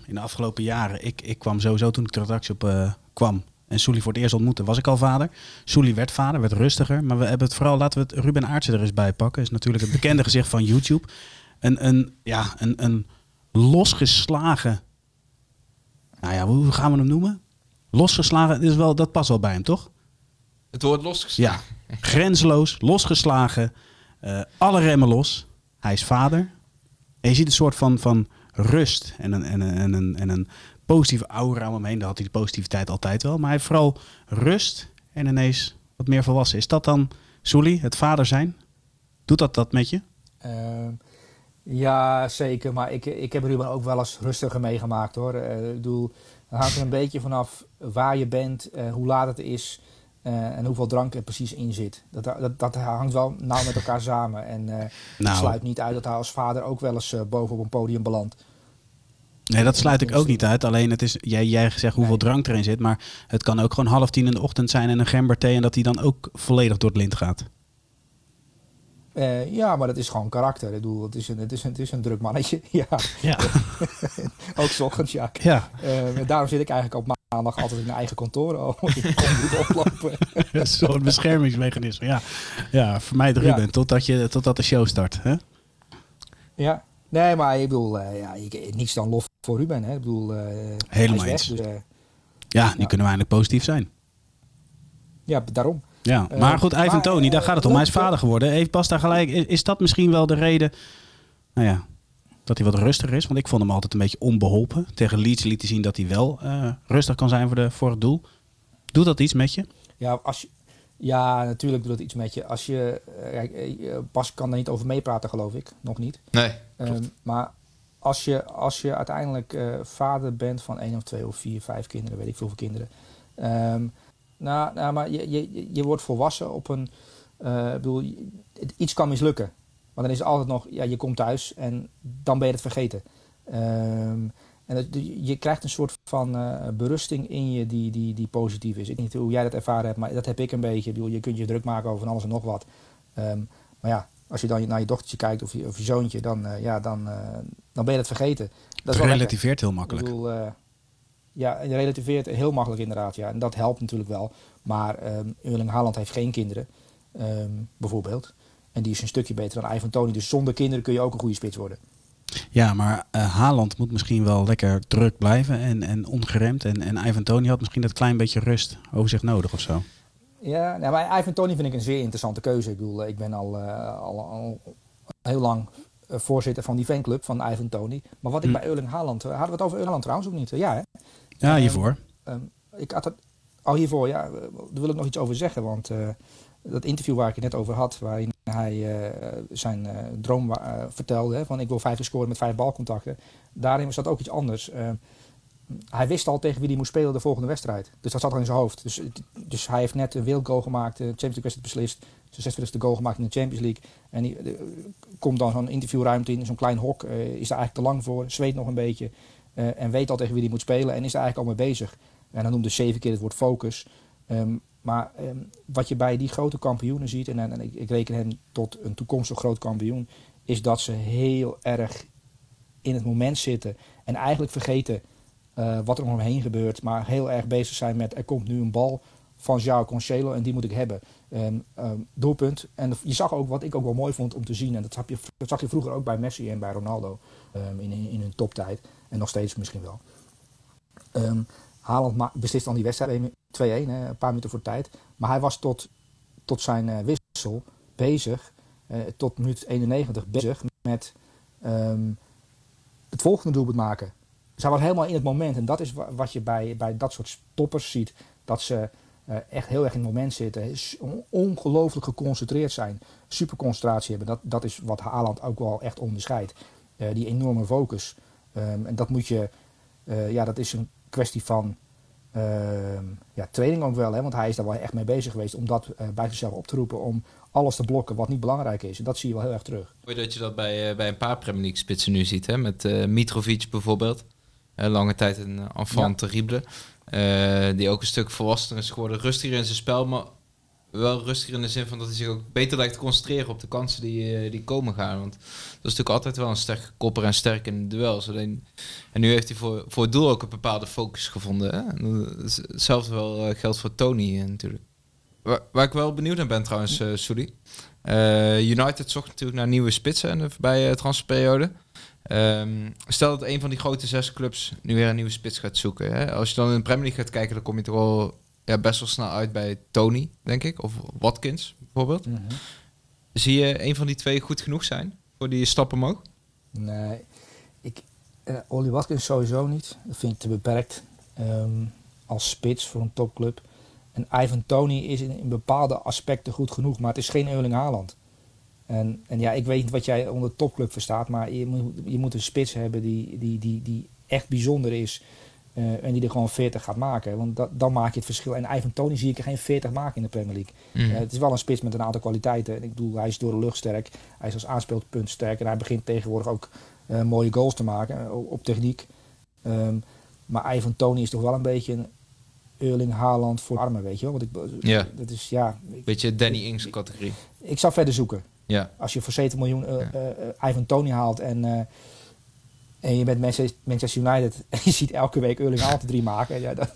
S1: in de afgelopen jaren... Ik, ik kwam sowieso toen ik de redactie op kwam en Soelie voor het eerst ontmoette, was ik al vader. Soelie werd vader, werd rustiger. Maar we hebben het vooral, laten we het Ruben Aartsen er eens bij pakken. Is natuurlijk het bekende gezicht van YouTube. Een, een, ja, een, een losgeslagen. Nou ja, hoe gaan we hem noemen? Losgeslagen, is wel, dat past wel bij hem, toch?
S3: Het woord losgeslagen.
S1: Ja, grenzeloos, losgeslagen. Uh, alle remmen los. Hij is vader. En je ziet een soort van, van rust en een, en, een, en, een, en een positieve aura om hem heen. Daar had hij de positiviteit altijd wel. Maar hij heeft vooral rust en ineens wat meer volwassen. Is dat dan, Soelie, het vader zijn? Doet dat dat met je?
S2: Uh, ja, zeker. Maar ik, ik heb Ruben ook wel eens rustiger meegemaakt hoor. Uh, ik bedoel, dan hangt er een beetje vanaf waar je bent, uh, hoe laat het is. eh, en hoeveel drank er precies in zit. Dat, dat, dat hangt wel nauw met elkaar samen. En uh,
S1: nou,
S2: sluit niet uit dat hij als vader ook wel eens boven op een podium belandt.
S1: Nee, dat sluit ik ook niet uit. Alleen het is, jij, jij zegt hoeveel drank erin zit. Maar het kan ook gewoon half tien in de ochtend zijn en een gemberthee. En dat hij dan ook volledig door het lint gaat.
S2: Uh, ja, maar dat is gewoon karakter. Ik bedoel, het is een, het is een, het is een druk mannetje. Ja.
S1: ja.
S2: ook s ochtends, ja.
S1: ja.
S2: Uh, daarom zit ik eigenlijk op maandag altijd in mijn eigen kantoor. Oh, ik kon niet oplopen.
S1: Zo'n beschermingsmechanisme, ja. Ja, vermijd Ruben ja. totdat, je, totdat de show start. Hè?
S2: Ja. Nee, maar ik bedoel, uh, ja, ik, niets dan lof voor Ruben. Hè. Ik bedoel,
S1: Helemaal eens.
S2: Dus,
S1: ja, nu kunnen we eindelijk positief zijn.
S2: Ja, daarom.
S1: Ja, maar goed, Ivan Tony, daar gaat het om. Hij is vader geworden. Heeft Bas daar gelijk? Is, is, dat misschien wel de reden nou ja, dat hij wat rustiger is? Want ik vond hem altijd een beetje onbeholpen. Tegen Leeds liet hij zien dat hij wel uh, rustig kan zijn voor, de, voor het doel. Doet dat iets met je?
S2: Ja, als je, ja, natuurlijk doet dat iets met je. Als je, uh, Bas kan daar niet over meepraten, geloof ik. Nog niet.
S3: Nee,
S2: um, maar als je, als je uiteindelijk uh, vader bent van één of twee of vier, vijf kinderen, weet ik veel voor kinderen. Um, nou, nou, maar je, je, je wordt volwassen op een. Uh, bedoel, iets kan mislukken. Maar dan is het altijd nog, ja, je komt thuis en dan ben je het vergeten. Um, en het, je krijgt een soort van uh, berusting in je die, die, die positief is. Ik weet niet hoe jij dat ervaren hebt, maar dat heb ik een beetje. Ik bedoel, je kunt je druk maken over alles en nog wat. Um, maar ja, als je dan naar je dochtertje kijkt of je, of je zoontje, dan, uh, ja, dan, dan ben je het vergeten. Dat
S1: relativeert heel makkelijk.
S2: Ik bedoel, ja, je relativeert heel makkelijk inderdaad. Ja. En dat helpt natuurlijk wel. Maar um, Erling Haaland heeft geen kinderen, um, bijvoorbeeld. En die is een stukje beter dan Ivan Tony. Dus zonder kinderen kun je ook een goede spits worden.
S1: Ja, maar uh, Haaland moet misschien wel lekker druk blijven en, en ongeremd. En, en Ivan Tony had misschien dat klein beetje rust over zich nodig of zo.
S2: Ja, nou, maar Ivan Tony vind ik een zeer interessante keuze. Ik bedoel, ik ben al, uh, al, al heel lang voorzitter van die fanclub van Ivan Tony. Maar wat ik
S1: Hm.
S2: bij Erling Haaland... hadden we het over Erling trouwens ook niet? ja, hè?
S1: Ja, hiervoor.
S2: Um, ik had het al hiervoor, ja, daar wil ik nog iets over zeggen. Want uh, dat interview waar ik het net over had, waarin hij uh, zijn uh, droom vertelde: hè, van ik wil vijf scoren met vijf balcontacten. Daarin was dat ook iets anders. hij wist al tegen wie hij moest spelen de volgende wedstrijd. Dus dat zat al in zijn hoofd. Dus, dus hij heeft net een wereldgoal gemaakt, de Champions League wedstrijd beslist. Zijn 46e goal gemaakt in de Champions League. En die, komt dan zo'n interviewruimte in, zo'n klein hok. is daar eigenlijk te lang voor, zweet nog een beetje. En weet al tegen wie hij moet spelen en is er eigenlijk al mee bezig. En dan noemde zeven keer het woord focus. Um, maar um, wat je bij die grote kampioenen ziet, en, en ik, ik, reken hem tot een toekomstig groot kampioen, is dat ze heel erg in het moment zitten en eigenlijk vergeten uh, wat er om hem heen gebeurt, maar heel erg bezig zijn met er komt nu een bal van João Cancelo en die moet ik hebben. Um, doelpunt. En je zag ook wat ik ook wel mooi vond om te zien, en dat zag je, zag je vroeger ook bij Messi en bij Ronaldo in, in hun toptijd, en nog steeds misschien wel. Um, Haaland beslist dan die wedstrijd 2-1, een paar minuten voor tijd. Maar hij was tot, tot zijn uh, wissel bezig, uh, tot minuut 91 bezig met um, het volgende doelpunt maken. Hij was helemaal in het moment. En dat is wat je bij, bij dat soort stoppers ziet. Dat ze uh, echt heel erg in het moment zitten. Ongelooflijk geconcentreerd zijn. Superconcentratie hebben. Dat, dat is wat Haaland ook wel echt onderscheidt. die enorme focus. Um, en dat moet je... ja, dat is een kwestie van uh, ja, training ook wel. Hè? Want hij is daar wel echt mee bezig geweest om dat uh, bij zichzelf op te roepen. Om alles te blokken wat niet belangrijk is. En dat zie je wel heel erg terug.
S3: Mooi dat je dat bij, uh, bij een paar Premier League spitsen nu ziet. Hè? Met Mitrovic bijvoorbeeld. lange tijd een enfant ja. terrible. die ook een stuk volwassener is geworden. Rustiger in zijn spel. Maar wel rustiger in de zin van dat hij zich ook beter lijkt te concentreren op de kansen die, die komen gaan. Want dat is natuurlijk altijd wel een sterke kopper en sterk in de duels. Alleen, en nu heeft hij voor, voor het doel ook een bepaalde focus gevonden. Hè? Hetzelfde wel uh, geldt voor Tony uh, natuurlijk. Waar, ik wel benieuwd naar ben trouwens, uh. United zocht natuurlijk naar nieuwe spitsen in de voorbije transferperiode. Um, stel dat een van die grote zes clubs nu weer een nieuwe spits gaat zoeken. Hè? Als je dan in de Premier League gaat kijken, dan kom je toch wel ja, best wel snel uit bij Tony, denk ik. Of Watkins, bijvoorbeeld. Mm -hmm. Zie je een van die twee goed genoeg zijn voor die stap omhoog?
S2: Nee, ik, uh, Ollie Watkins sowieso niet. Dat vind ik te beperkt um, als spits voor een topclub. En Ivan Tony is in, in, bepaalde aspecten goed genoeg, maar het is geen Erling Haaland. En, en ja, ik weet niet wat jij onder topclub verstaat, maar je moet, je moet een spits hebben die, die, die, die echt bijzonder is. Eh, en die er gewoon 40 gaat maken. Want dat, dan maak je het verschil. En Ivan Tony zie ik er geen 40 maken in de Premier League.
S3: Mm.
S2: Eh, het is wel een spits met een aantal kwaliteiten. En ik bedoel, hij is door de lucht sterk. Hij is als aanspeelpunt sterk. En hij begint tegenwoordig ook eh, mooie goals te maken op, techniek. Ehm, maar Ivan Tony is toch wel een beetje een Erling Haaland voor armen, weet je wel. Want ik, dat is, ja, ik,
S3: Beetje Danny Ings categorie.
S2: ik zou verder zoeken.
S3: Ja.
S2: Als je voor 70 miljoen Ivan Tony haalt en, en je bent Manchester United en je ziet elke week Erling Haaland drie maken, ja, dat,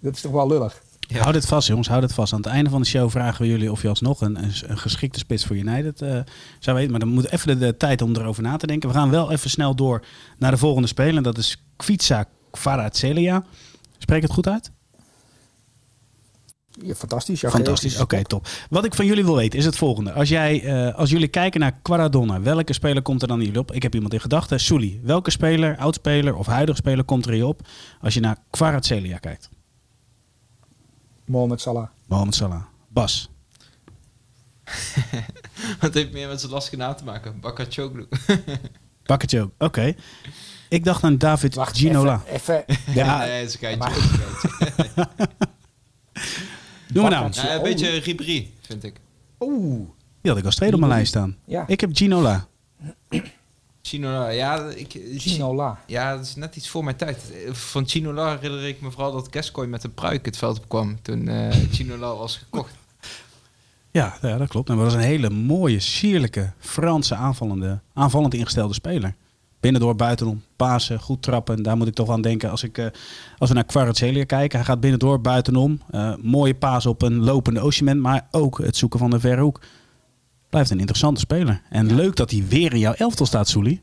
S2: dat is toch wel lullig.
S3: Ja.
S1: Houd het vast, jongens. Houd het vast. Aan het einde van de show vragen we jullie of je alsnog een, een, een geschikte spits voor United eh, zou weten. Maar dan moet even de, de tijd om erover na te denken. We gaan wel even snel door naar de volgende speler. En dat is Kvica Kvaratskhelia. Spreek het goed uit?
S2: Ja, fantastisch. Ja,
S1: Fantastisch. Oké, top. Wat ik van jullie wil weten is het volgende. Als, jij, eh, als jullie kijken naar Quaradonna, welke speler komt er dan in jullie op? Ik heb iemand in gedachten. Souli. Welke speler, oudspeler of huidige speler komt er in je op als je naar Kvaratskhelia kijkt?
S2: Mohamed Salah.
S1: Mohamed Salah. Bas.
S3: Het heeft meer met zijn lastige naam te maken. Bakachoglu.
S1: Ook. Oké. Ik dacht aan David
S2: Wacht,
S1: Ginola.
S2: Even, even
S1: Ja,
S3: nee, dat is een geitje.
S1: Noem maar nou.
S3: Ja, een beetje Ribéry, vind ik.
S2: Oeh.
S1: Die had ik als tweede op mijn lijst staan.
S2: Ja,
S1: Ik heb Ginola.
S3: Chinola, ja, ik,
S2: Ginola.
S3: ja, dat is net iets voor mijn tijd. Van Chinola herinner ik me vooral dat Gascoigne met een pruik het veld op kwam toen eh Chinola was gekocht.
S1: Ja, ja, dat klopt. En dat was een hele mooie, sierlijke, Franse aanvallende, aanvallend ingestelde speler. Binnendoor, buitenom, pasen, goed trappen. Daar moet ik toch aan denken als, ik, eh, als we naar Kvaratskhelia kijken. Hij gaat binnendoor, buitenom. eh, mooie paas op een lopende Osimhen. Maar ook het zoeken van de verre hoek. Blijft een interessante speler. En leuk dat hij weer in jouw elftal staat, Soelie.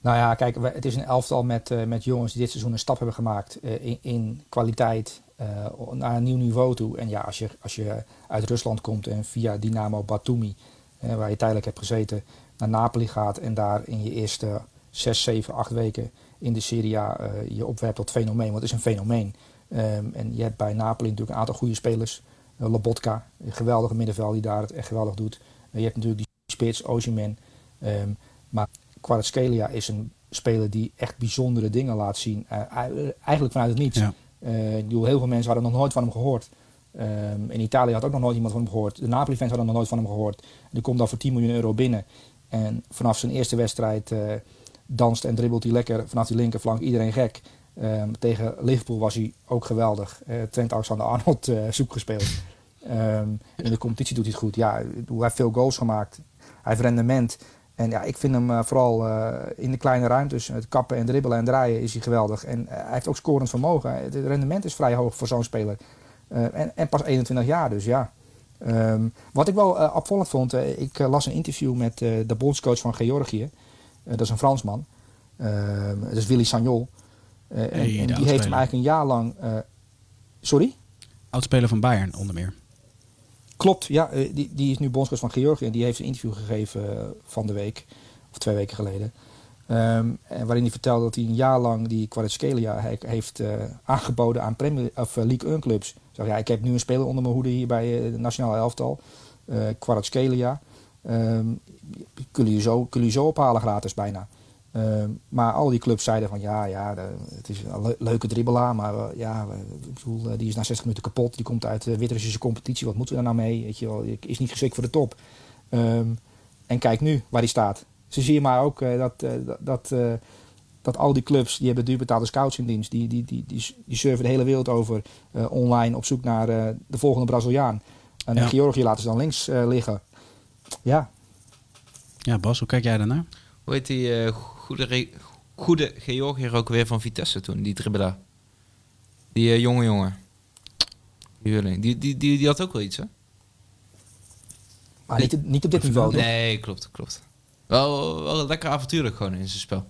S2: Nou ja, kijk, het is een elftal met, eh, met jongens die dit seizoen een stap hebben gemaakt in, in kwaliteit naar een nieuw niveau toe. En ja, als je, als je uit Rusland komt en via Dynamo Batumi, waar je tijdelijk hebt gezeten, naar Napoli gaat en daar in je eerste 6, 7, 8 weken in de Serie A eh, je opwerpt tot fenomeen, want het is een fenomeen. Ehm, en je hebt bij Napoli natuurlijk een aantal goede spelers. Eh, Lobotka, een geweldige middenveld die daar het echt geweldig doet. Eh, je hebt natuurlijk die spits, Osimhen. Ehm, maar Kvaratskhelia is een speler die echt bijzondere dingen laat zien. Eigenlijk vanuit het niets.
S1: Ja.
S2: Ik bedoel, heel veel mensen hadden nog nooit van hem gehoord. Ehm, in Italië had ook nog nooit iemand van hem gehoord. De Napoli-fans hadden nog nooit van hem gehoord. Die komt dan voor 10 miljoen euro binnen. En vanaf zijn eerste wedstrijd eh, danst en dribbelt hij lekker vanaf die linkerflank iedereen gek. Ehm, tegen Liverpool was hij ook geweldig. Eh, Trent Alexander-Arnold eh zoek gespeeld. Ehm, in de competitie doet hij het goed. Ja, hij heeft veel goals gemaakt. Hij heeft rendement. En ja, ik vind hem vooral in de kleine ruimtes, het kappen en dribbelen en draaien, is hij geweldig. En hij heeft ook scorend vermogen. Het rendement is vrij hoog voor zo'n speler. En, en pas 21 jaar, dus ja. Ehm, wat ik wel eh, opvallend vond, eh, ik eh, las een interview met de bondscoach van Georgië. Dat is een Fransman. Ehm dat is Willy Sagnol. En, die heeft hem eigenlijk een jaar lang... sorry?
S1: Oudspeler van Bayern, onder meer.
S2: Klopt, ja. Die, die is nu bondscoach van Georgië. En die heeft een interview gegeven van de week. Of twee weken geleden. En waarin hij vertelde dat hij een jaar lang die Kvaratskhelia he- heeft eh, aangeboden aan Premier, of, eh, League 1 clubs. Zeg, ja, ik heb nu een speler onder mijn hoede hier bij eh, de nationale elftal. eh Kvaratskhelia. Ehm kun, je zo, kun je zo ophalen gratis bijna. Ehm, maar al die clubs zeiden van ja, ja het is een le- leuke dribbelaar, maar ja, ik bedoel, die is na 60 minuten kapot. Die komt uit de Wit-Russische competitie. Wat moeten we daar nou mee? Weet je wel, is niet geschikt voor de top. En kijk nu waar hij staat. Ze zie je maar ook eh, dat, eh, dat, dat, eh, dat al die clubs die hebben duurbetaalde scouts in dienst. Die, die, die, die, die surfen de hele wereld over eh, online op zoek naar eh, de volgende Braziliaan. En
S1: Ja.
S2: Georgië laten ze dan links eh, liggen. Ja,
S1: Ja, Bas, hoe kijk jij daarnaar?
S3: Hoe heet die eh, goede, goede Georgiër ook weer van Vitesse toen, die dribbelaar? Die eh, jonge jongen. Die, die, die, die, die had ook wel iets, hè?
S2: maar niet, niet op dit niveau. toch?
S3: Nee, klopt, klopt. Wel, wel lekker avontuurlijk gewoon in zijn spel.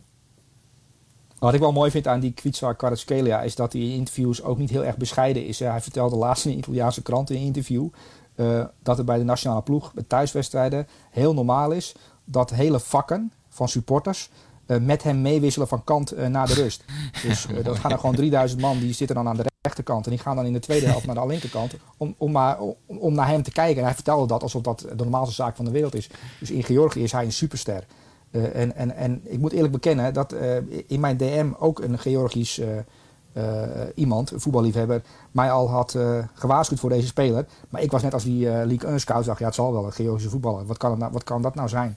S2: Wat ik wel mooi vind aan die Kwitsa Kvaratskhelia is dat hij in interviews ook niet heel erg bescheiden is. Hij vertelde laatst in een Italiaanse krant in een interview eh, dat het bij de nationale ploeg, bij thuiswedstrijden, heel normaal is dat hele vakken van supporters eh, met hem meewisselen van kant eh, naar de rust. Dus eh, dan gaan er gewoon 3000 man, die zitten dan aan de rechterkant en die gaan dan in de tweede helft naar de linkerkant om, om, maar, om, om naar hem te kijken. En hij vertelde dat alsof dat de normaalste zaak van de wereld is. Dus in Georgië is hij een superster. En, en, en ik moet eerlijk bekennen dat in mijn DM ook een Georgisch iemand, een voetballiefhebber, mij al had gewaarschuwd voor deze speler. Maar ik was net als die League 1 scout, dacht ja het zal wel, een Georgische voetballer. Wat kan, nou, wat kan dat nou zijn?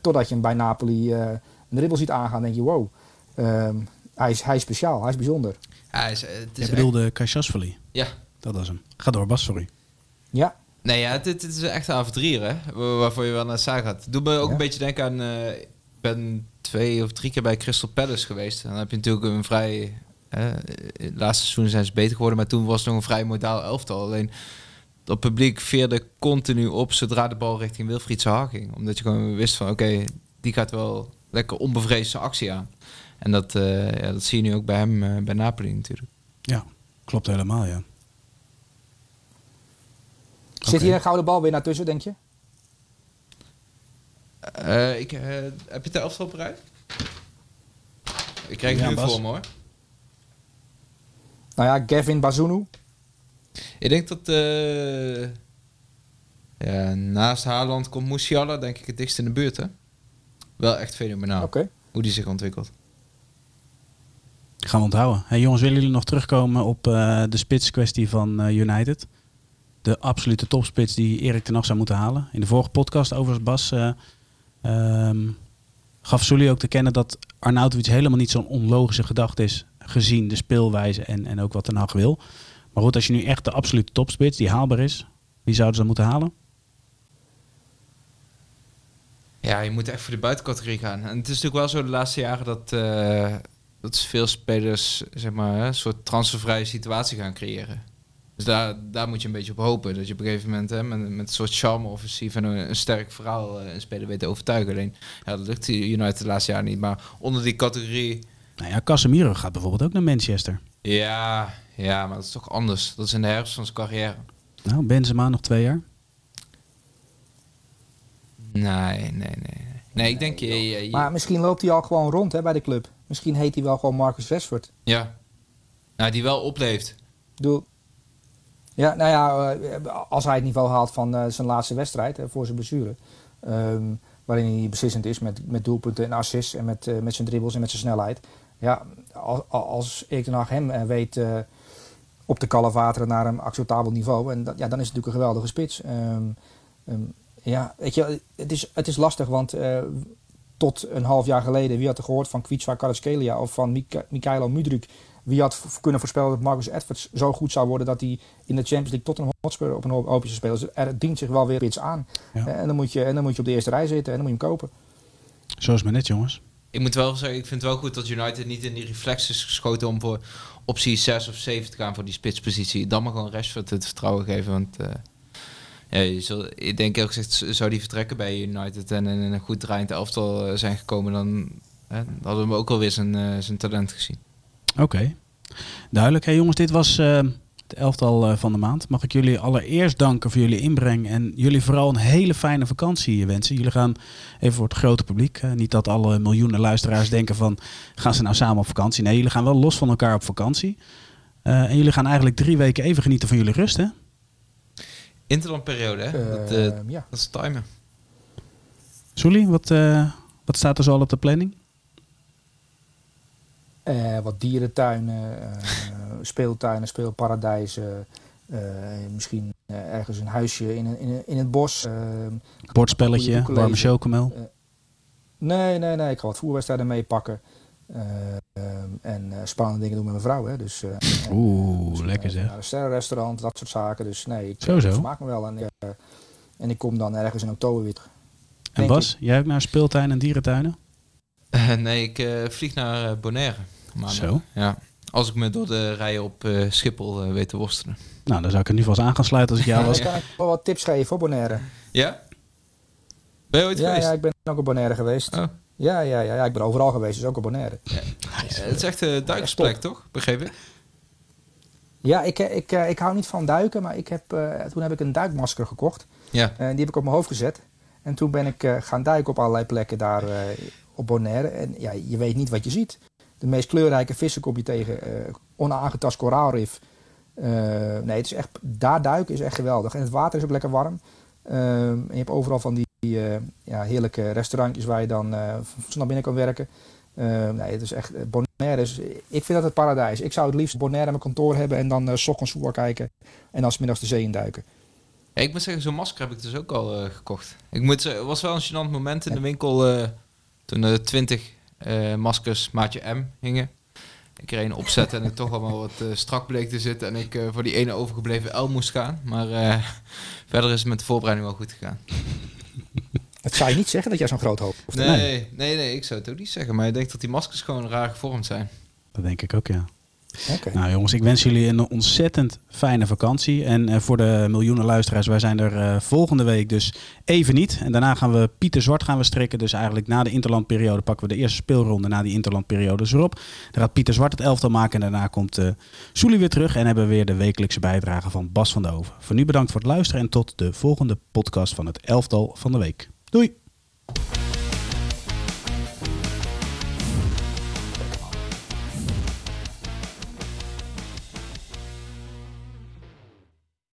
S2: Totdat je hem bij Napoli een dribbel ziet aangaan, denk je wow, ehm, hij, is, hij is speciaal, hij is bijzonder.
S3: Hij is, eh, het is
S1: Je bedoelde Kajasvili.
S3: Ja.
S1: Dat was hem. Ga door, Bas, sorry.
S2: Ja,
S3: Nee, ja, dit, is echt een avonturier, hè? Wa- Waarvoor je wel naar Saga gaat. Doe me ook
S2: Ja.
S3: een beetje denken aan... eh, ik ben twee of drie keer bij Crystal Palace geweest. En dan heb je natuurlijk een vrij... eh, het laatste seizoen zijn ze beter geworden, maar toen was het nog een vrij modaal elftal. Alleen dat publiek veerde continu op zodra de bal richting Wilfried Zaha ging. Omdat je gewoon wist van, oké, die gaat wel lekker onbevreesd zijn actie aan. En dat, eh, ja, dat zie je nu ook bij hem, eh, bij Napoli natuurlijk.
S1: Ja, klopt helemaal, ja.
S2: zit hier een gouden bal weer naar tussen, denk je?
S3: Eh, ik, eh, heb je het elftal rij? Ik krijg het
S1: Ja,
S3: nu
S1: Bas.
S3: voor me hoor.
S2: Nou ja, Gavin Bazunu.
S3: Ik denk dat eh, ja, naast Haaland komt Musiala denk ik het dichtst in de buurt hè. Wel echt fenomenaal
S2: Oké.
S3: hoe die zich ontwikkelt.
S1: Gaan we onthouden. Hey, jongens, willen jullie nog terugkomen op eh, de spitskwestie van eh, United? De absolute topspits die Erik ten Hag zou moeten halen. In de vorige podcast overigens, Bas, eh, ehm, gaf Sully ook te kennen dat Arnautovic helemaal niet zo'n onlogische gedachte is, gezien de speelwijze en, en ook wat ten Hag wil. Maar goed, als je nu echt de absolute topspits die haalbaar is, wie zouden ze dan moeten halen?
S3: Ja, je moet echt voor de buitencategorie gaan. En het is natuurlijk wel zo de laatste jaren dat, eh, dat veel spelers zeg maar, een soort transfervrije situatie gaan creëren. Dus daar, daar moet je een beetje op hopen. Dat je op een gegeven moment hè, met, met een soort charme-offensief en een, een sterk verhaal eh, een speler weet te overtuigen. Alleen, ja, dat lukt United de laatste jaren niet. Maar onder die categorie
S1: Nou ja, Casemiro gaat bijvoorbeeld ook naar Manchester.
S3: Ja, ja, maar dat is toch anders. Dat is in de herfst van zijn carrière.
S1: Nou, Benzema nog twee jaar.
S3: Nee, nee, nee. Nee, nee ik denk... Je, je- je-
S2: Maar misschien loopt hij al gewoon rond hè, bij de club. Misschien heet hij wel gewoon Marcus Rashford.
S3: ja. Nou, die wel opleeft.
S2: Ik bedoel, ja, nou ja, eh, als hij het niveau haalt van eh, zijn laatste wedstrijd hè, voor zijn blessure. ehm, waarin hij beslissend is met, met doelpunten en assists en met, eh, met zijn dribbles en met zijn snelheid. Ja, als, als ten Hag hem eh, weet eh, op te kalfateren naar een acceptabel niveau. En dat, ja, dan is het natuurlijk een geweldige spits. Ehm, ehm, ja, weet je, het is, het is lastig, want eh, tot een half jaar geleden, wie had er gehoord van Kwitswa Kvaratskhelia of van Mika- Mikhailo Mudryk? Wie had kunnen voorspellen dat Marcus Edwards zo goed zou worden dat hij in de Champions League tot een Hotspur op een hoop hoopje zou spelen? Dus er dient zich wel weer iets aan.
S1: Ja.
S2: En, dan moet je, en dan moet je op de eerste rij zitten en dan moet je hem kopen.
S1: Zo is het maar net, jongens.
S3: Ik moet wel zeggen, ik vind het wel goed dat United niet in die reflex is geschoten om voor optie 6 of 7 te gaan voor die spitspositie. Dan maar gewoon Rashford het vertrouwen geven. Want eh, ja, ik denk eerlijk gezegd, zou die vertrekken bij United en een goed draaiend elftal eh, zijn gekomen, dan, hè, hadden we ook alweer zijn, eh, zijn talent gezien.
S1: Oké, duidelijk. Hey jongens, dit was eh het elftal van de maand. Mag ik jullie allereerst danken voor jullie inbreng en jullie vooral een hele fijne vakantie wensen. Jullie gaan even voor het grote publiek. niet dat alle miljoenen luisteraars denken van gaan ze nou samen op vakantie. Nee, jullie gaan wel los van elkaar op vakantie. En jullie gaan eigenlijk drie weken even genieten van jullie rust, hè?
S3: Interlandperiode, hè? dat, eh,
S2: Ehm, ja.
S3: dat is timen.
S1: Soelie, wat, eh, wat staat er zo al op de planning?
S2: Eh, wat dierentuinen, eh, speeltuinen, speelparadijzen. eh, misschien eh, ergens een huisje in, een, in, in het bos.
S1: Bordspelletje, warme chocomel.
S2: Nee, nee, nee. Ik ga wat voerwedstrijden meepakken. Eh, ehm, en eh, spannende dingen doen met mijn vrouw. Hè. Dus, eh,
S1: Oeh,
S2: misschien
S1: lekker zeg.
S2: Naar een sterrenrestaurant, dat soort zaken. Dus nee, ik,
S1: Zo, zo.
S2: me wel. En, eh, en ik kom dan ergens in oktober weer terug.
S1: En Bas, jij ook naar speeltuinen en dierentuinen?
S3: Eh, nee, ik eh, vlieg naar Bonaire. maandag.
S1: Zo.
S3: Ja. Als ik me door de rijen op eh, Schiphol weet te worstelen.
S1: Nou, dan zou ik er nu vast aan gaan sluiten als ik jou
S2: Ja,
S1: was.
S2: dan kan ik wel wat tips geven voor Bonaire.
S3: Ja? Ben je ooit
S2: Ja,
S3: geweest?
S2: ja, ik ben ook op Bonaire geweest.
S3: Oh.
S2: Ja, ja, ja, ja, ik ben overal geweest, dus ook op Bonaire.
S3: Eh, het is echt een duikersplek, toch? Begreep ik?
S2: Ja, ik, eh, ik, eh, ik hou niet van duiken, maar ik heb, eh, toen heb ik een duikmasker gekocht.
S3: Ja.
S2: En die heb ik op mijn hoofd gezet. En toen ben ik eh, gaan duiken op allerlei plekken daar eh, op Bonaire. En ja, je weet niet wat je ziet. De meest kleurrijke vissen kom je tegen. eh onaangetast koraalrif. Eh, nee, het is echt, daar duiken is echt geweldig. En het water is ook lekker warm. Ehm, en je hebt overal van die uh, ja, heerlijke restaurantjes waar je dan snel binnen kan werken. Uh, nee, het is echt Bonaire. Is, ik vind dat het paradijs. Ik zou het liefst Bonaire in mijn kantoor hebben en dan uh, s ochtends voetbal kijken en dan middags de zee induiken.
S3: Ja, ik moet zeggen, zo'n masker heb ik dus ook al gekocht. Ik moet, het was wel een gênant moment in de winkel toen er 20 maskers maatje M hingen. Ik kreeg een opzet en ik toch allemaal wat strak bleek te zitten en ik voor die ene overgebleven L moest gaan. Maar verder is het met de voorbereiding wel goed gegaan.
S2: Dat zou je niet zeggen dat jij zo'n groot hoofd hebt.
S3: Nee, nee, nee, nee, ik zou het ook niet zeggen. Maar ik denk dat die maskers gewoon raar gevormd zijn.
S1: Dat denk ik ook, ja. Nou jongens, ik wens jullie een ontzettend fijne vakantie. En uh, voor de miljoenen luisteraars, wij zijn er uh, volgende week dus even niet. En daarna gaan we Pieter Zwart gaan we strikken. Dus eigenlijk na de interlandperiode pakken we de eerste speelronde na die interlandperiode dus erop. Dan gaat Pieter Zwart het elftal maken en daarna komt uh, Soelie weer terug. En hebben we weer de wekelijkse bijdrage van Bas van de Over. Voor nu bedankt voor het luisteren en tot de volgende podcast van het elftal van de week. Doei!